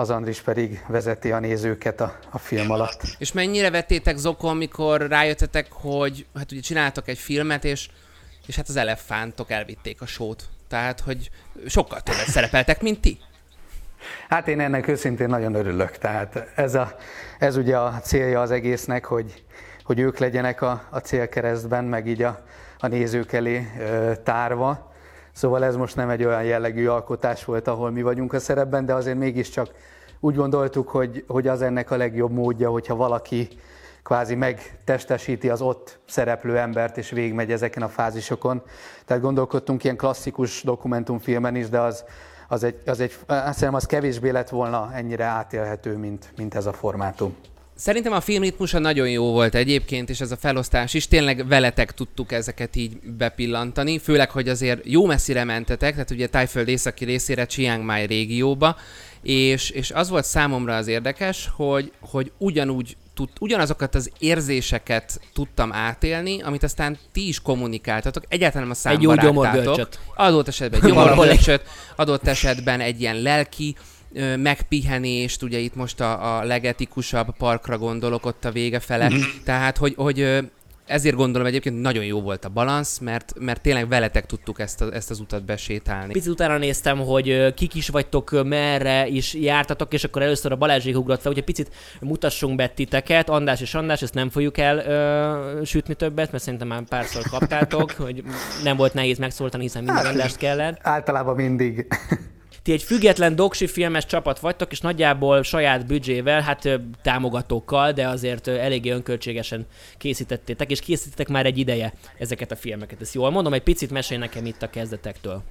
az Andris pedig vezeti a nézőket a, a film alatt. És mennyire vettétek zokon, mikor rájöttetek, hogy hát ugye csináltok egy filmet, és, és hát az elefántok elvitték a sót. Tehát, hogy sokkal többet szerepeltek, mint ti. Hát én ennek őszintén nagyon örülök. Tehát ez, a, ez ugye a célja az egésznek, hogy, hogy ők legyenek a, a célkeresztben, meg így a, a nézők elé ö, tárva. Szóval ez most nem egy olyan jellegű alkotás volt, ahol mi vagyunk a szerepben, de azért mégiscsak úgy gondoltuk, hogy, hogy az ennek a legjobb módja, hogyha valaki kvázi megtestesíti az ott szereplő embert, és végigmegy ezeken a fázisokon. Tehát gondolkodtunk ilyen klasszikus dokumentumfilmen is, de az, az egy, az egy, azt hiszem, az kevésbé lett volna ennyire átélhető, mint, mint ez a formátum. Szerintem a film ritmusa nagyon jó volt egyébként, és ez a felosztás is. Tényleg veletek tudtuk ezeket így bepillantani, főleg, hogy azért jó messzire mentetek, tehát ugye Tájföld északi részére, Chiang Mai régióba, és, és az volt számomra az érdekes, hogy, hogy ugyanúgy tud, ugyanazokat az érzéseket tudtam átélni, amit aztán ti is kommunikáltatok. Egyáltalán nem a Egy jó számba gyomorgörcsöt. Adott esetben egy gyomorgörcsöt, adott esetben egy ilyen lelki megpihenést, ugye itt most a, a legetikusabb parkra gondolok ott a vége fele, Mhm. tehát hogy, hogy ezért gondolom egyébként nagyon jó volt a balansz, mert, mert tényleg veletek tudtuk ezt, a, ezt az utat besétálni. Picit utána néztem, hogy kik is vagytok, merre is jártatok, és akkor először a Balázsék ugrott fel, úgyhogy picit mutassunk be titeket, András és András, ezt nem fogjuk el ö, sütni többet, mert szerintem már párszor kaptátok, hogy nem volt nehéz megszólítani, hiszen minden Hát, rendást kellett. Általában mindig. Ti egy független doksi filmes csapat vagytok, és nagyjából saját büdzsével, hát támogatókkal, de azért eléggé önköltségesen készítettétek, és készítettek már egy ideje ezeket a filmeket. Ezt jól mondom, egy picit mesélj nekem itt a kezdetektől.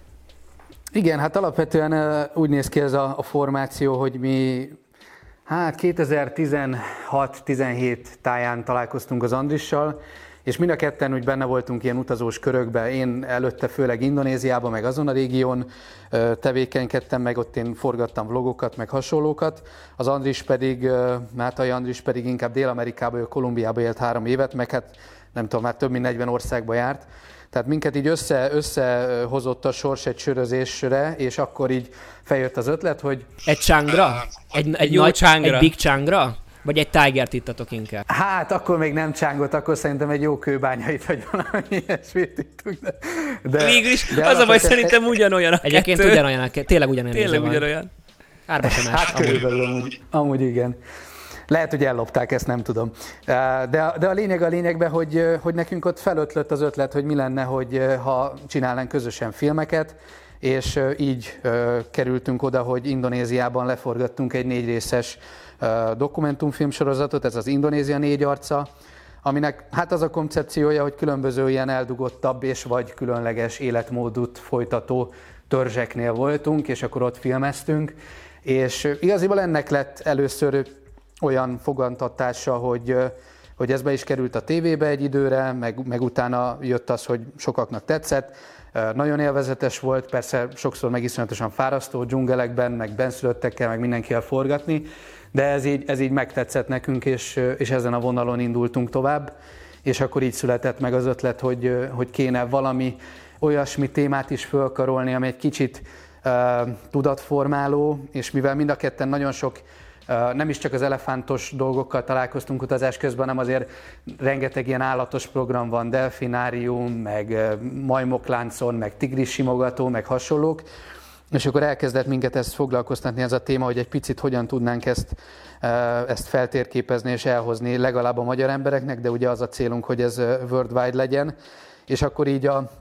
Igen, hát alapvetően úgy néz ki ez a, a formáció, hogy mi hát 2016-17 táján találkoztunk az Andrissal, és mind a ketten úgy benne voltunk ilyen utazós körökben. Én előtte főleg Indonéziában, meg azon a régión tevékenykedtem, meg ott én forgattam vlogokat, meg hasonlókat. Az Andris pedig, Mátai Andris pedig inkább Dél-Amerikában, ő Kolumbiában élt három évet, meg hát nem tudom, már több mint 40 országba járt. Tehát minket így össze, összehozott a sors egy sörözésre, és akkor így feljött az ötlet, hogy Egy csángra? Egy, egy, jó nagy, csángra. Egy big csángra? Vagy egy Tiger-t ittatok inkább? Hát akkor még nem csángot, akkor szerintem egy jó kőbányait, vagy valami ilyesmit ittunk. De, de, Végül is de az a baj, szerintem ugyanolyan a Egyébként kettő. ugyanolyan, a ke- tényleg ugyanolyan. Tényleg ugyanolyan. Árba sem más. Hát körülbelül amúgy, amúgy igen. Lehet, hogy ellopták, ezt nem tudom. De, de a lényeg a lényegben, hogy, hogy nekünk ott felötlött az ötlet, hogy mi lenne, hogy ha csinálnánk közösen filmeket, és így kerültünk oda, hogy Indonéziában leforgattunk egy négy részes ö, dokumentumfilm sorozatot, ez az Indonézia négy arca, aminek hát az a koncepciója, hogy különböző ilyen eldugottabb és vagy különleges életmódot folytató törzseknél voltunk, és akkor ott filmeztünk, és igaziból ennek lett először olyan fogantatása, hogy, hogy ez be is került a tévébe egy időre, meg, meg utána jött az, hogy sokaknak tetszett. Nagyon élvezetes volt, persze sokszor meg iszonyatosan fárasztó dzsungelekben, meg benszülöttekkel, meg mindenkivel forgatni, de ez így, ez így megtetszett nekünk, és, és ezen a vonalon indultunk tovább, és akkor így született meg az ötlet, hogy, hogy kéne valami olyasmi témát is fölkarolni, ami egy kicsit uh, tudatformáló, és mivel mind a ketten nagyon sok Nem is csak az elefántos dolgokkal találkoztunk utazás közben, hanem azért rengeteg ilyen állatos program van, delfinárium, meg majmokláncon, meg tigris simogató, meg hasonlók. És akkor elkezdett minket ezt foglalkoztatni, ez a téma, hogy egy picit hogyan tudnánk ezt, ezt feltérképezni és elhozni legalább a magyar embereknek, de ugye az a célunk, hogy ez worldwide legyen. És akkor így a,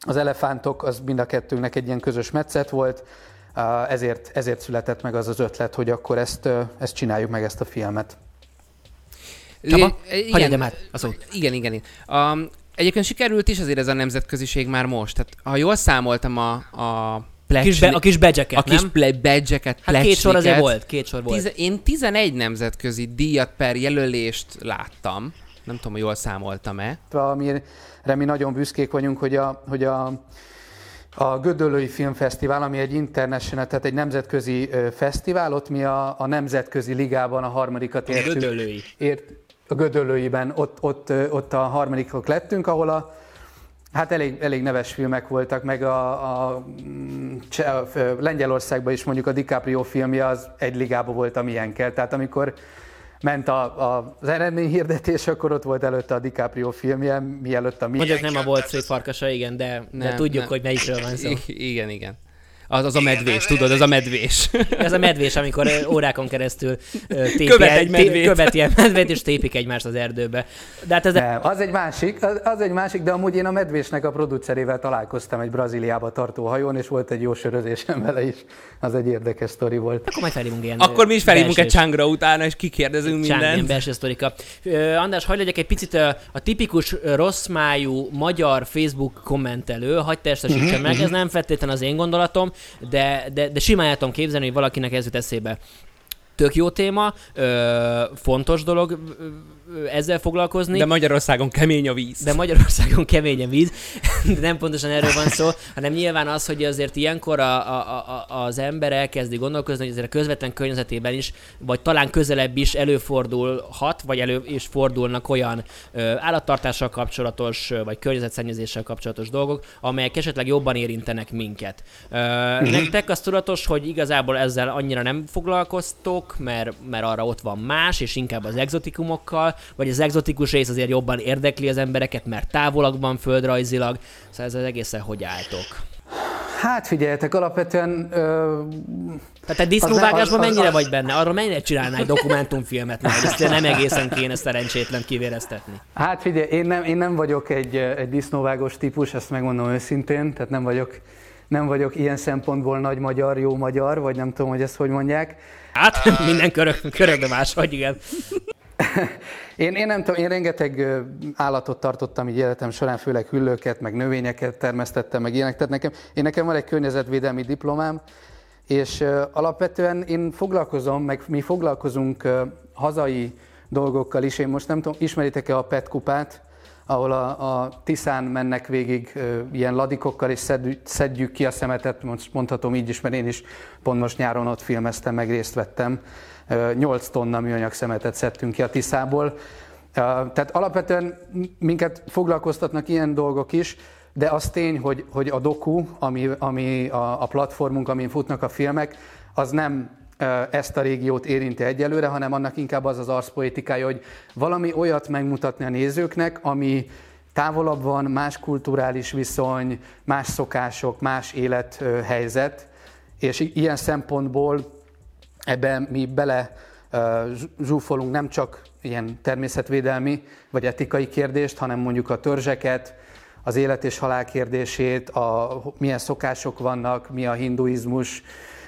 az elefántok, az mind a kettőnknek egy ilyen közös metszet volt, ezért, ezért született meg az az ötlet, hogy akkor ezt, ezt csináljuk meg, ezt a filmet. Csaba, igen, át a szót. Igen, igen. igen. Um, egyébként sikerült is azért ez a nemzetköziség már most. Tehát, ha jól számoltam a, a kis be, a kis badge A kis badge-eket, Hát két sor azért volt, két sor volt. Tize, én 11 nemzetközi díjat per jelölést láttam. Nem tudom, hogy jól számoltam-e. Amire mi nagyon büszkék vagyunk, hogy a, hogy a a Gödöllői Filmfesztivál, ami egy international, tehát egy nemzetközi fesztivál, ott mi a, a nemzetközi ligában a harmadikat értük. A Gödöllői. Ért, a Gödöllőiben, ott, ott, ott a harmadikok lettünk, ahol a, Hát elég, elég neves filmek voltak, meg a, a, a Lengyelországban is mondjuk a DiCaprio filmje az egy ligában volt, amilyen kell. Tehát amikor ment a, a, az eredményhirdetés, akkor ott volt előtte a DiCaprio filmje, mielőtt a mi. Hogy ez nem a volt szép farkasa, igen, de, nem, de tudjuk, nem. hogy melyikről van szó. I- igen, igen. Az, az a medvés, tudod, az a medvés. Ez a medvés, amikor órákon keresztül tépi, Követ egy medvét. Követi a medvét, és tépik egymást az erdőbe. De hát ez Nem, az egy másik, az, az, egy másik, de amúgy én a medvésnek a producerével találkoztam egy Brazíliába tartó hajón, és volt egy jó sörözésem vele is. Az egy érdekes sztori volt. Akkor majd felhívunk ilyen Akkor mi is felhívunk egy csángra utána, és kikérdezünk mindent. Ilyen belső sztorika. András, hagyd legyek egy picit a tipikus rossz májú magyar Facebook kommentelő, hagyd testesítsem uh-huh, meg, uh-huh. ez nem feltétlenül az én gondolatom, de, de, de simán el tudom képzelni, hogy valakinek ez jut eszébe. Tök jó téma, ö, fontos dolog ö, ezzel foglalkozni. De Magyarországon kemény a víz. De Magyarországon kemény a víz, de nem pontosan erről van szó, hanem nyilván az, hogy azért ilyenkor a, a, a, az ember elkezdi gondolkozni, hogy azért a közvetlen környezetében is, vagy talán közelebb is előfordulhat, vagy elő is fordulnak olyan ö, állattartással kapcsolatos, vagy környezetszennyezéssel kapcsolatos dolgok, amelyek esetleg jobban érintenek minket. Ö, uh-huh. Nektek az tudatos, hogy igazából ezzel annyira nem foglalkoztok, mert, mert arra ott van más, és inkább az exotikumokkal, vagy az exotikus rész azért jobban érdekli az embereket, mert távolabb van földrajzilag, szóval ez az egészen hogy álltok? Hát figyeljetek, alapvetően... Ö... Tehát egy disznóvágásban mennyire az... vagy benne? Arról mennyire csinálnál egy dokumentumfilmet meg? Ezt nem egészen kéne szerencsétlen kivéreztetni. Hát figyelj, én nem, én nem vagyok egy, egy disznóvágos típus, ezt megmondom őszintén, tehát nem vagyok, nem vagyok ilyen szempontból nagy magyar, jó magyar, vagy nem tudom, hogy ezt hogy mondják. Hát, minden körök, körökbe más, hogy igen. én, én nem tudom, én rengeteg állatot tartottam így életem során, főleg hüllőket, meg növényeket termesztettem, meg ilyenek. Tehát nekem, én nekem van egy környezetvédelmi diplomám, és alapvetően én foglalkozom, meg mi foglalkozunk hazai dolgokkal is. Én most nem tudom, ismeritek-e a PET kupát, ahol a, a Tiszán mennek végig ilyen ladikokkal, és szedjük, szedjük ki a szemetet, mondhatom így is, mert én is pont most nyáron ott filmeztem, meg részt vettem. Uh, 8 tonna műanyag szemetet szedtünk ki a Tiszából. Tehát alapvetően minket foglalkoztatnak ilyen dolgok is, de az tény, hogy, hogy a doku, ami, ami a, a platformunk, amin futnak a filmek, az nem ezt a régiót érinti egyelőre, hanem annak inkább az az arszpoetikája, hogy valami olyat megmutatni a nézőknek, ami távolabb van, más kulturális viszony, más szokások, más élethelyzet, és ilyen szempontból ebben mi bele zsúfolunk nem csak ilyen természetvédelmi vagy etikai kérdést, hanem mondjuk a törzseket, az élet és halál kérdését, a, milyen szokások vannak, mi a hinduizmus,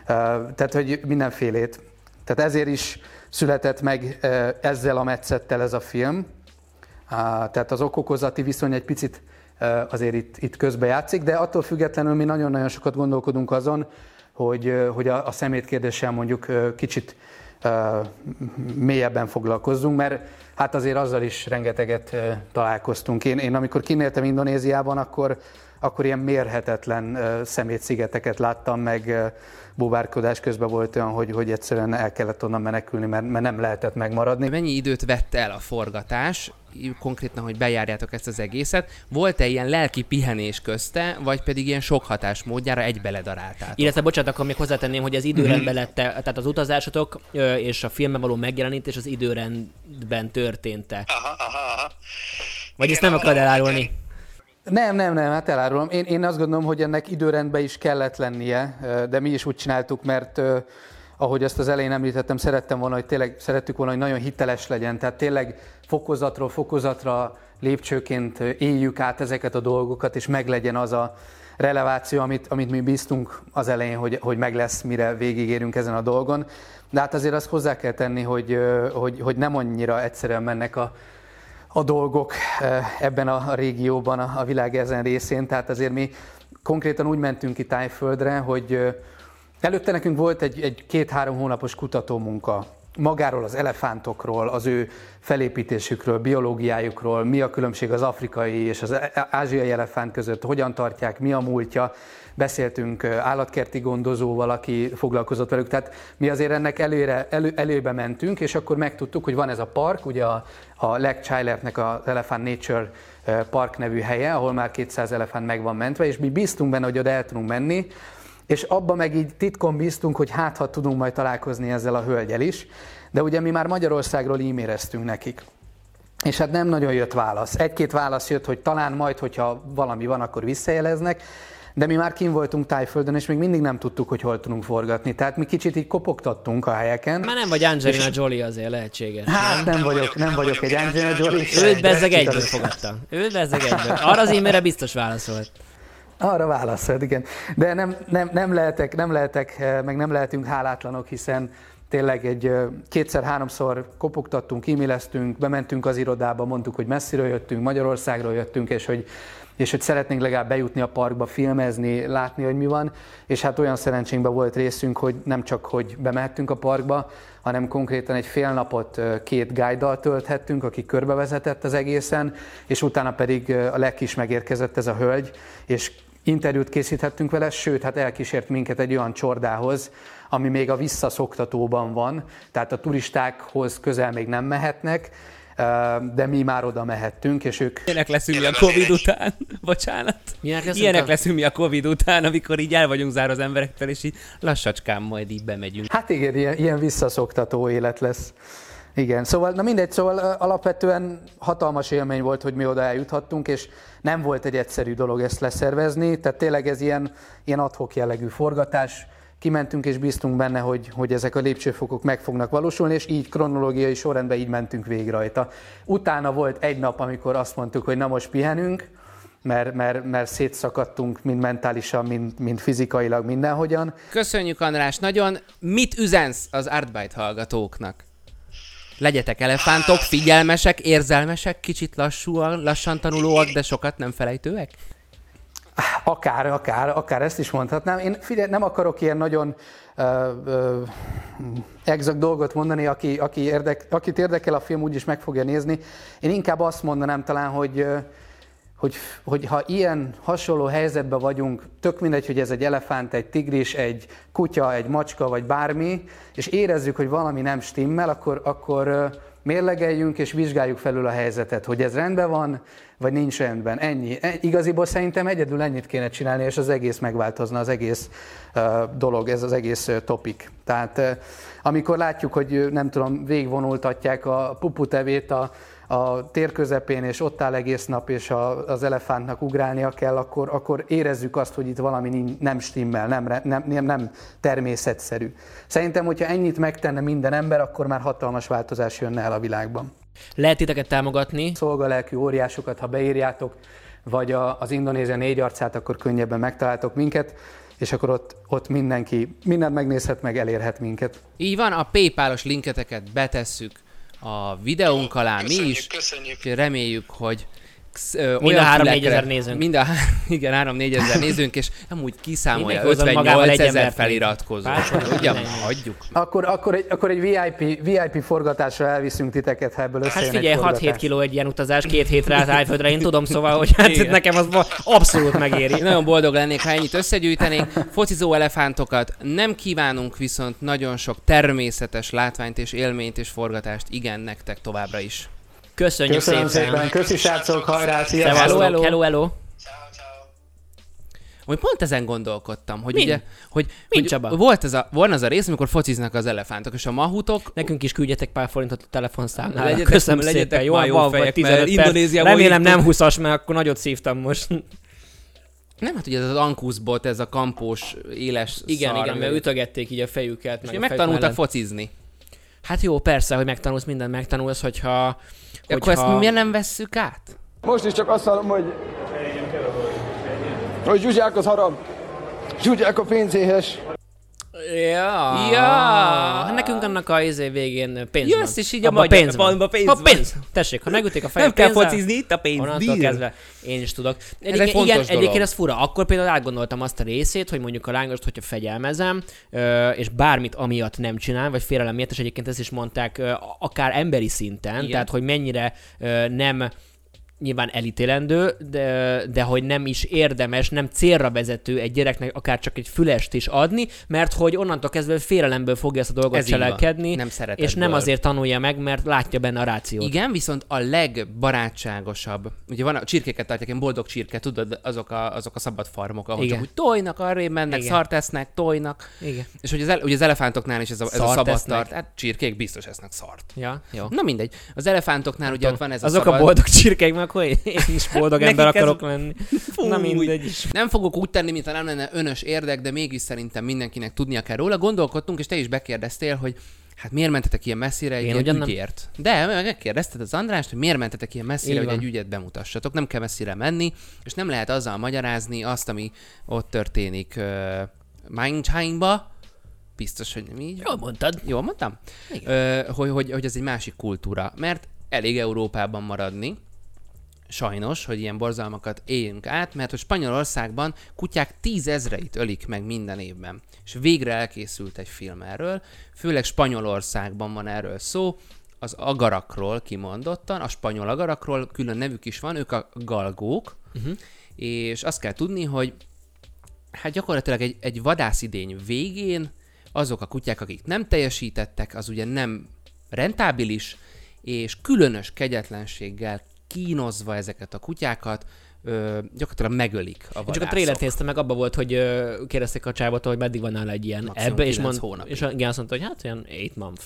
tehát, hogy mindenfélét. Tehát ezért is született meg ezzel a metszettel ez a film. Tehát az okokozati viszony egy picit azért itt, itt közbe játszik, de attól függetlenül mi nagyon-nagyon sokat gondolkodunk azon, hogy, hogy a, a szemét kérdéssel mondjuk kicsit mélyebben foglalkozzunk, mert hát azért azzal is rengeteget találkoztunk. Én, én amikor kinéltem Indonéziában, akkor, akkor ilyen mérhetetlen szemétszigeteket láttam, meg búvárkodás közben volt olyan, hogy, hogy egyszerűen el kellett onnan menekülni, mert, mert nem lehetett megmaradni. Mennyi időt vett el a forgatás? Konkrétan, hogy bejárjátok ezt az egészet, volt-e ilyen lelki pihenés közte, vagy pedig ilyen sok hatás módjára egy beledaráltátok? Illetve, bocsánat, akkor még hozzátenném, hogy az időrendben lett, tehát az utazásotok és a filmben való megjelenítés az időrendben történt-e? Aha, aha, aha. Vagy ezt nem akarod elárulni? Nem, nem, nem, hát elárulom. Én, én azt gondolom, hogy ennek időrendben is kellett lennie, de mi is úgy csináltuk, mert ahogy ezt az elején említettem, szerettem volna, hogy tényleg szerettük volna, hogy nagyon hiteles legyen. Tehát tényleg fokozatról fokozatra lépcsőként éljük át ezeket a dolgokat, és meglegyen az a releváció, amit, amit mi bíztunk az elején, hogy, hogy meg lesz, mire végigérünk ezen a dolgon. De hát azért azt hozzá kell tenni, hogy, hogy, hogy nem annyira egyszerűen mennek a, a dolgok ebben a régióban, a világ ezen részén. Tehát azért mi konkrétan úgy mentünk ki Tájföldre, hogy előtte nekünk volt egy, egy két-három hónapos kutatómunka magáról az elefántokról, az ő felépítésükről, biológiájukról, mi a különbség az afrikai és az ázsiai elefánt között, hogyan tartják, mi a múltja. Beszéltünk állatkerti gondozóval, aki foglalkozott velük, tehát mi azért ennek előre, elő, előbe mentünk, és akkor megtudtuk, hogy van ez a park, ugye a, a Leg Chailertnek az Elephant Nature Park nevű helye, ahol már 200 elefánt meg van mentve, és mi bíztunk benne, hogy oda el tudunk menni, és abba meg így titkon bíztunk, hogy hát ha tudunk majd találkozni ezzel a hölgyel is, de ugye mi már Magyarországról e-maileztünk nekik. És hát nem nagyon jött válasz. Egy-két válasz jött, hogy talán majd, hogyha valami van, akkor visszajeleznek, de mi már kim voltunk Tájföldön, és még mindig nem tudtuk, hogy hol tudunk forgatni. Tehát mi kicsit így kopogtattunk a helyeken. Már nem vagy Angelina Jolie azért lehetséges. Hát nem, nem vagyok, nem vagyok egy Angelina Jolie. Őt bezzeg egyből fogadta. Őt bezzeg egyből. Arra az e-mailre biztos válaszolt. Arra válaszolt, igen. De nem, nem, nem, lehetek, nem lehetek, meg nem lehetünk hálátlanok, hiszen tényleg egy kétszer-háromszor kopogtattunk, e-maileztünk, bementünk az irodába, mondtuk, hogy messziről jöttünk, Magyarországról jöttünk, és hogy és hogy szeretnénk legalább bejutni a parkba, filmezni, látni, hogy mi van, és hát olyan szerencsénkben volt részünk, hogy nem csak, hogy bemehettünk a parkba, hanem konkrétan egy fél napot két guide tölthettünk, aki körbevezetett az egészen, és utána pedig a legkis megérkezett ez a hölgy, és interjút készíthettünk vele, sőt, hát elkísért minket egy olyan csordához, ami még a visszaszoktatóban van, tehát a turistákhoz közel még nem mehetnek, de mi már oda mehettünk, és ők... Ilyenek leszünk mi a Covid után, bocsánat. Milyenek leszünk, Ilyenek a... leszünk mi a Covid után, amikor így el vagyunk zárva az emberektől, és így lassacskán majd így bemegyünk. Hát igen, ilyen, ilyen visszaszoktató élet lesz. Igen, szóval, na mindegy, szóval alapvetően hatalmas élmény volt, hogy mi oda eljuthattunk, és nem volt egy egyszerű dolog ezt leszervezni, tehát tényleg ez ilyen, ilyen adhok jellegű forgatás, kimentünk és bíztunk benne, hogy, hogy ezek a lépcsőfokok meg fognak valósulni, és így kronológiai sorrendben így mentünk végig rajta. Utána volt egy nap, amikor azt mondtuk, hogy na most pihenünk, mert, mert, mert szétszakadtunk mind mentálisan, mind, mind fizikailag, mindenhogyan. Köszönjük András, nagyon. Mit üzensz az Artbyte hallgatóknak? Legyetek elefántok, figyelmesek, érzelmesek, kicsit lassúan, lassan tanulóak, de sokat nem felejtőek? Akár, akár, akár ezt is mondhatnám. Én figyelj, nem akarok ilyen nagyon uh, uh, exakt dolgot mondani, aki, aki érdek, akit érdekel a film, úgyis meg fogja nézni. Én inkább azt mondanám talán, hogy hogy, hogy ha ilyen hasonló helyzetben vagyunk, tök mindegy, hogy ez egy elefánt, egy tigris, egy kutya, egy macska, vagy bármi, és érezzük, hogy valami nem stimmel, akkor, akkor mérlegeljünk és vizsgáljuk felül a helyzetet, hogy ez rendben van, vagy nincs rendben. Ennyi. E, igaziból szerintem egyedül ennyit kéne csinálni, és az egész megváltozna, az egész dolog, ez az egész topik. Tehát amikor látjuk, hogy nem tudom, végvonultatják a puputevét a a tér közepén, és ott áll egész nap, és a, az elefántnak ugrálnia kell, akkor, akkor érezzük azt, hogy itt valami nem stimmel, nem, nem, nem, nem természetszerű. Szerintem, hogyha ennyit megtenne minden ember, akkor már hatalmas változás jönne el a világban. Lehet titeket támogatni? Szolgalelkű óriásokat, ha beírjátok, vagy a, az Indonézia négy arcát, akkor könnyebben megtaláltok minket és akkor ott, ott mindenki mindent megnézhet, meg elérhet minket. Így van, a PayPal-os linketeket betesszük a videónk alá köszönjük, mi is. Köszönjük. Reméljük, hogy mind a 3-4 ezer nézőnk. Mind a, igen, 3-4 ezer nézőnk, és amúgy kiszámolja 58 ezer feliratkozó. Ugye, hagyjuk. Akkor, akkor, egy, akkor egy VIP, VIP forgatásra elviszünk titeket, ha ebből Hát figyelj, 6-7 kiló egy ilyen utazás, két hétre az Tájföldre, én tudom, szóval, hogy hát igen. nekem az abszolút megéri. Nagyon boldog lennék, ha ennyit összegyűjtenénk. Focizó elefántokat nem kívánunk, viszont nagyon sok természetes látványt és élményt és forgatást igen nektek továbbra is. Köszönjük Köszönöm szépen. szépen. Köszi srácok, hajrá, sziasztok. Hello, hello. hello, hello. Hogy pont ezen gondolkodtam, hogy Min? ugye, hogy, Min, hogy Csaba? volt ez a, volna az a rész, amikor fociznak az elefántok, és a mahutok Nekünk is küldjetek pár forintot a telefonszámlára. Legyetek- Köszönöm legyetek szépen. Jó, jó fejek, vagy 15 mert perc. Indonéziából Remélem nem 20-as, mert akkor nagyot szívtam most. Nem, hát ugye ez az Ankuszbot, ez a kampós, éles Igen, szar, igen, mert ütögették így a fejüket. És meg a megtanultak mellett. focizni. Hát jó, persze, hogy megtanulsz, mindent megtanulsz, hogyha... Akkor hogyha... ezt miért nem vesszük át? Most is csak azt hallom, hogy... Hogy Zsuzsák az harag. Zsuzsák a pénzéhes. Ja. Ja. Hát Nekünk annak a izé végén pénz Jössz, van. és így a magyar- pénz van. abba pénz ha van. pénz. Tessék, ha megütik a fejem Nem kell focizni, itt a pénz, Onnantól kezdve én is tudok. egy Egyébként, fontos igen, dolog. egyébként ez fura. Akkor például átgondoltam azt a részét, hogy mondjuk a lángost, hogyha fegyelmezem, és bármit amiatt nem csinál, vagy félelem miatt, és egyébként ezt is mondták, akár emberi szinten, Igen. tehát hogy mennyire nem nyilván elítélendő, de, de hogy nem is érdemes, nem célra vezető egy gyereknek akár csak egy fülest is adni, mert hogy onnantól kezdve félelemből fogja ezt a dolgot Ez cselekedni, Nem és nem azért tanulja meg, mert látja benne a rációt. Igen, viszont a legbarátságosabb, ugye van a csirkéket tartják, én boldog csirke, tudod, azok a, azok a szabad farmok, ahol Igen. csak úgy tojnak, arrébb mennek, Igen. szart esznek, tojnak. Igen. És hogy az, el, ugye az elefántoknál is ez a, ez a szabad esznek? tart, hát csirkék biztos esznek szart. Ja, jó. Na mindegy. Az elefántoknál ugye ott van ez Azok a szabad... a boldog csirkék, meg akkor én is boldog ember ez- akarok lenni. Na Fúj. mindegy. Nem fogok úgy tenni, mintha nem lenne önös érdek, de mégis szerintem mindenkinek tudnia kell róla. Gondolkodtunk, és te is bekérdeztél, hogy hát miért mentetek ilyen messzire egy Én ilyen ugyan nem. ügyért? De megkérdezted az Andrást, hogy miért mentetek ilyen messzire, Így hogy van. egy ügyet bemutassatok. Nem kell messzire menni, és nem lehet azzal magyarázni azt, ami ott történik uh, Mainzhangba, biztos, hogy nem így. Jól mondtad. Jól mondtam? Ö, hogy, hogy, hogy ez egy másik kultúra. Mert elég Európában maradni, sajnos, hogy ilyen borzalmakat éljünk át, mert hogy Spanyolországban kutyák tízezreit ölik meg minden évben. És végre elkészült egy film erről, főleg Spanyolországban van erről szó, az agarakról kimondottan, a spanyol agarakról külön nevük is van, ők a galgók, uh-huh. és azt kell tudni, hogy hát gyakorlatilag egy, egy vadászidény végén azok a kutyák, akik nem teljesítettek, az ugye nem rentábilis, és különös kegyetlenséggel kínozva ezeket a kutyákat, ö, gyakorlatilag megölik a Én csak a vadászok. trailert néztem meg, abban volt, hogy ö, kérdezték a csávot, hogy meddig van nála egy ilyen Maximum ebbe, és, mond, hónapig. és igen, azt mondta, hogy hát olyan 8 month.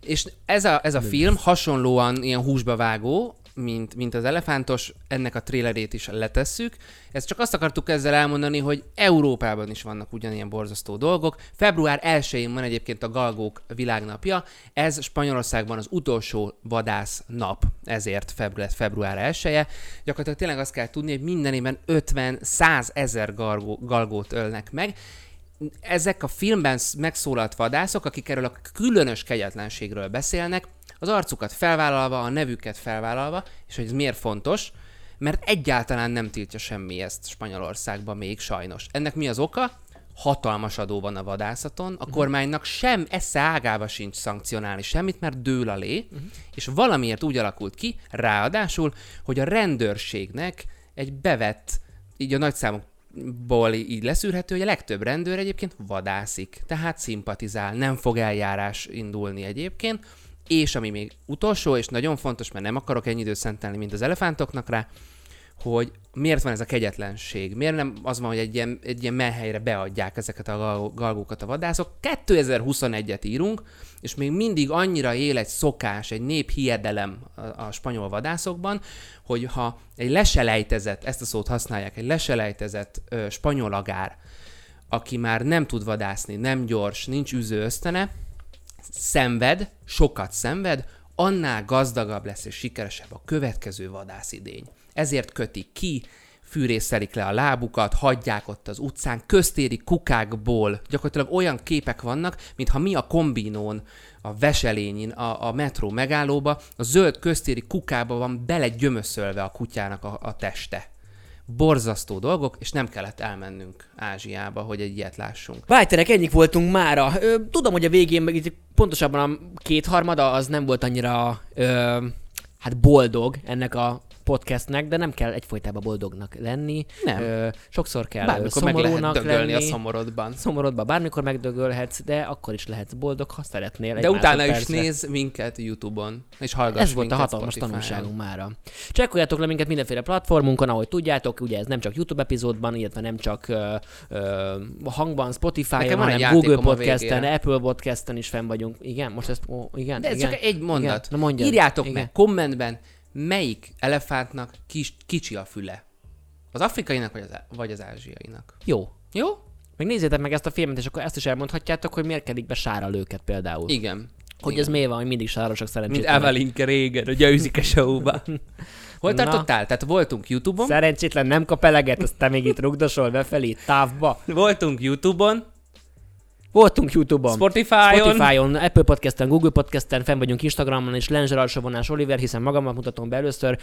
És ez a, ez a film hasonlóan ilyen húsba vágó, mint, mint az elefántos, ennek a trailerét is letesszük. Ezt csak azt akartuk ezzel elmondani, hogy Európában is vannak ugyanilyen borzasztó dolgok. Február 1-én van egyébként a Galgók világnapja, ez Spanyolországban az utolsó vadász nap, ezért február, február 1 -e. Gyakorlatilag tényleg azt kell tudni, hogy minden évben 50-100 ezer galgó, galgót ölnek meg, ezek a filmben sz- megszólalt vadászok, akik erről a különös kegyetlenségről beszélnek, az arcukat felvállalva, a nevüket felvállalva, és hogy ez miért fontos, mert egyáltalán nem tiltja semmi ezt Spanyolországban még sajnos. Ennek mi az oka? Hatalmas adó van a vadászaton, a kormánynak sem esze ágába sincs szankcionálni semmit, mert dől alé, uh-huh. és valamiért úgy alakult ki, ráadásul, hogy a rendőrségnek egy bevett, így a nagyszámokból így leszűrhető, hogy a legtöbb rendőr egyébként vadászik, tehát szimpatizál, nem fog eljárás indulni egyébként, és ami még utolsó, és nagyon fontos, mert nem akarok ennyi időt szentelni, mint az elefántoknak rá, hogy miért van ez a kegyetlenség? Miért nem az van, hogy egy ilyen, egy ilyen menhelyre beadják ezeket a gal- galgókat a vadászok? 2021-et írunk, és még mindig annyira él egy szokás, egy néphiedelem a, a spanyol vadászokban, hogy ha egy leselejtezett, ezt a szót használják, egy leselejtezett ö, spanyol agár, aki már nem tud vadászni, nem gyors, nincs üző ösztene, szenved, sokat szenved, annál gazdagabb lesz és sikeresebb a következő vadászidény. Ezért kötik ki, fűrészelik le a lábukat, hagyják ott az utcán, köztéri kukákból gyakorlatilag olyan képek vannak, mintha mi a kombinón, a Veselényin, a, a metró megállóba, a zöld köztéri kukába van belegyömöszölve a kutyának a, a teste. Borzasztó dolgok, és nem kellett elmennünk Ázsiába, hogy egy ilyet lássunk. Vájterek, ennyik voltunk mára. Tudom, hogy a végén, pontosabban a kétharmada az nem volt annyira ö, hát boldog ennek a podcastnek, de nem kell egyfolytában boldognak lenni. Nem. Ö, sokszor kell Bármikor meg lehet szomorúnak lenni. a szomorodban. Szomorodban bármikor megdögölhetsz, de akkor is lehetsz boldog, ha szeretnél. De utána is néz minket YouTube-on, és hallgass Ez volt a hatalmas tanulságunk mára. Csekkoljátok le minket mindenféle platformunkon, ahogy tudjátok, ugye ez nem csak YouTube epizódban, illetve nem csak ö, ö, hangban, Spotify-on, hanem Google Podcasten. Apple Podcasten is fenn vagyunk. Igen, most ezt, ó, igen, De ez igen, csak egy mondat. Igen. Na mondjad. Írjátok igen. meg kommentben, melyik elefántnak kis, kicsi a füle. Az afrikainak vagy az, vagy az ázsiainak. Jó. Jó? Meg nézzétek meg ezt a filmet, és akkor ezt is elmondhatjátok, hogy miért kedik be sárral őket például. Igen. Hogy Igen. ez miért van, hogy mindig sárosak Mint szerencsétlenek. Evelinke régen, a győzik a show-ba. Hol Na. tartottál? Tehát voltunk YouTube-on. Szerencsétlen nem kap eleget, azt te még itt rugdosol befelé, távba. Voltunk YouTube-on. Voltunk YouTube-on. Spotify-on. Spotify-on, Apple Podcast-en, Google Podcast-en, fenn vagyunk Instagramon, és Lenzser alsóvonás Oliver, hiszen magamat mutatom be először.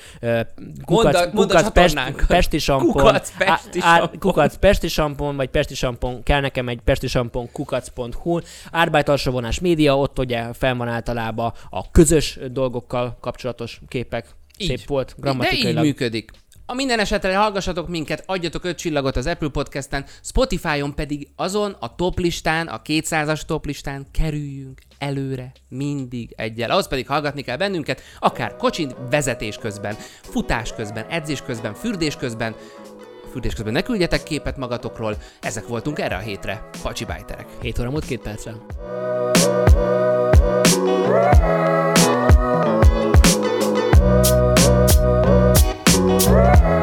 Kukac Pest, csatornánkat. Pesti Sampon. Kukac Pesti Sampon. Kukac Pesti Sampon, vagy Pesti Sampon, kell nekem egy Pesti Sampon kukac.hu. Árbájt alsóvonás média, ott ugye fenn van általában a közös dolgokkal kapcsolatos képek. Szép volt, De így grammatikailag. működik. A minden esetre hallgassatok minket, adjatok 5 csillagot az Apple Podcasten, Spotify-on pedig azon a top listán, a 200-as top listán kerüljünk előre mindig egyel. Ahhoz pedig hallgatni kell bennünket, akár kocsin vezetés közben, futás közben, edzés közben, fürdés közben, fürdés közben ne küldjetek képet magatokról. Ezek voltunk erre a hétre. Pacsi bájterek. 7 óra múlt két percre. Thank Right.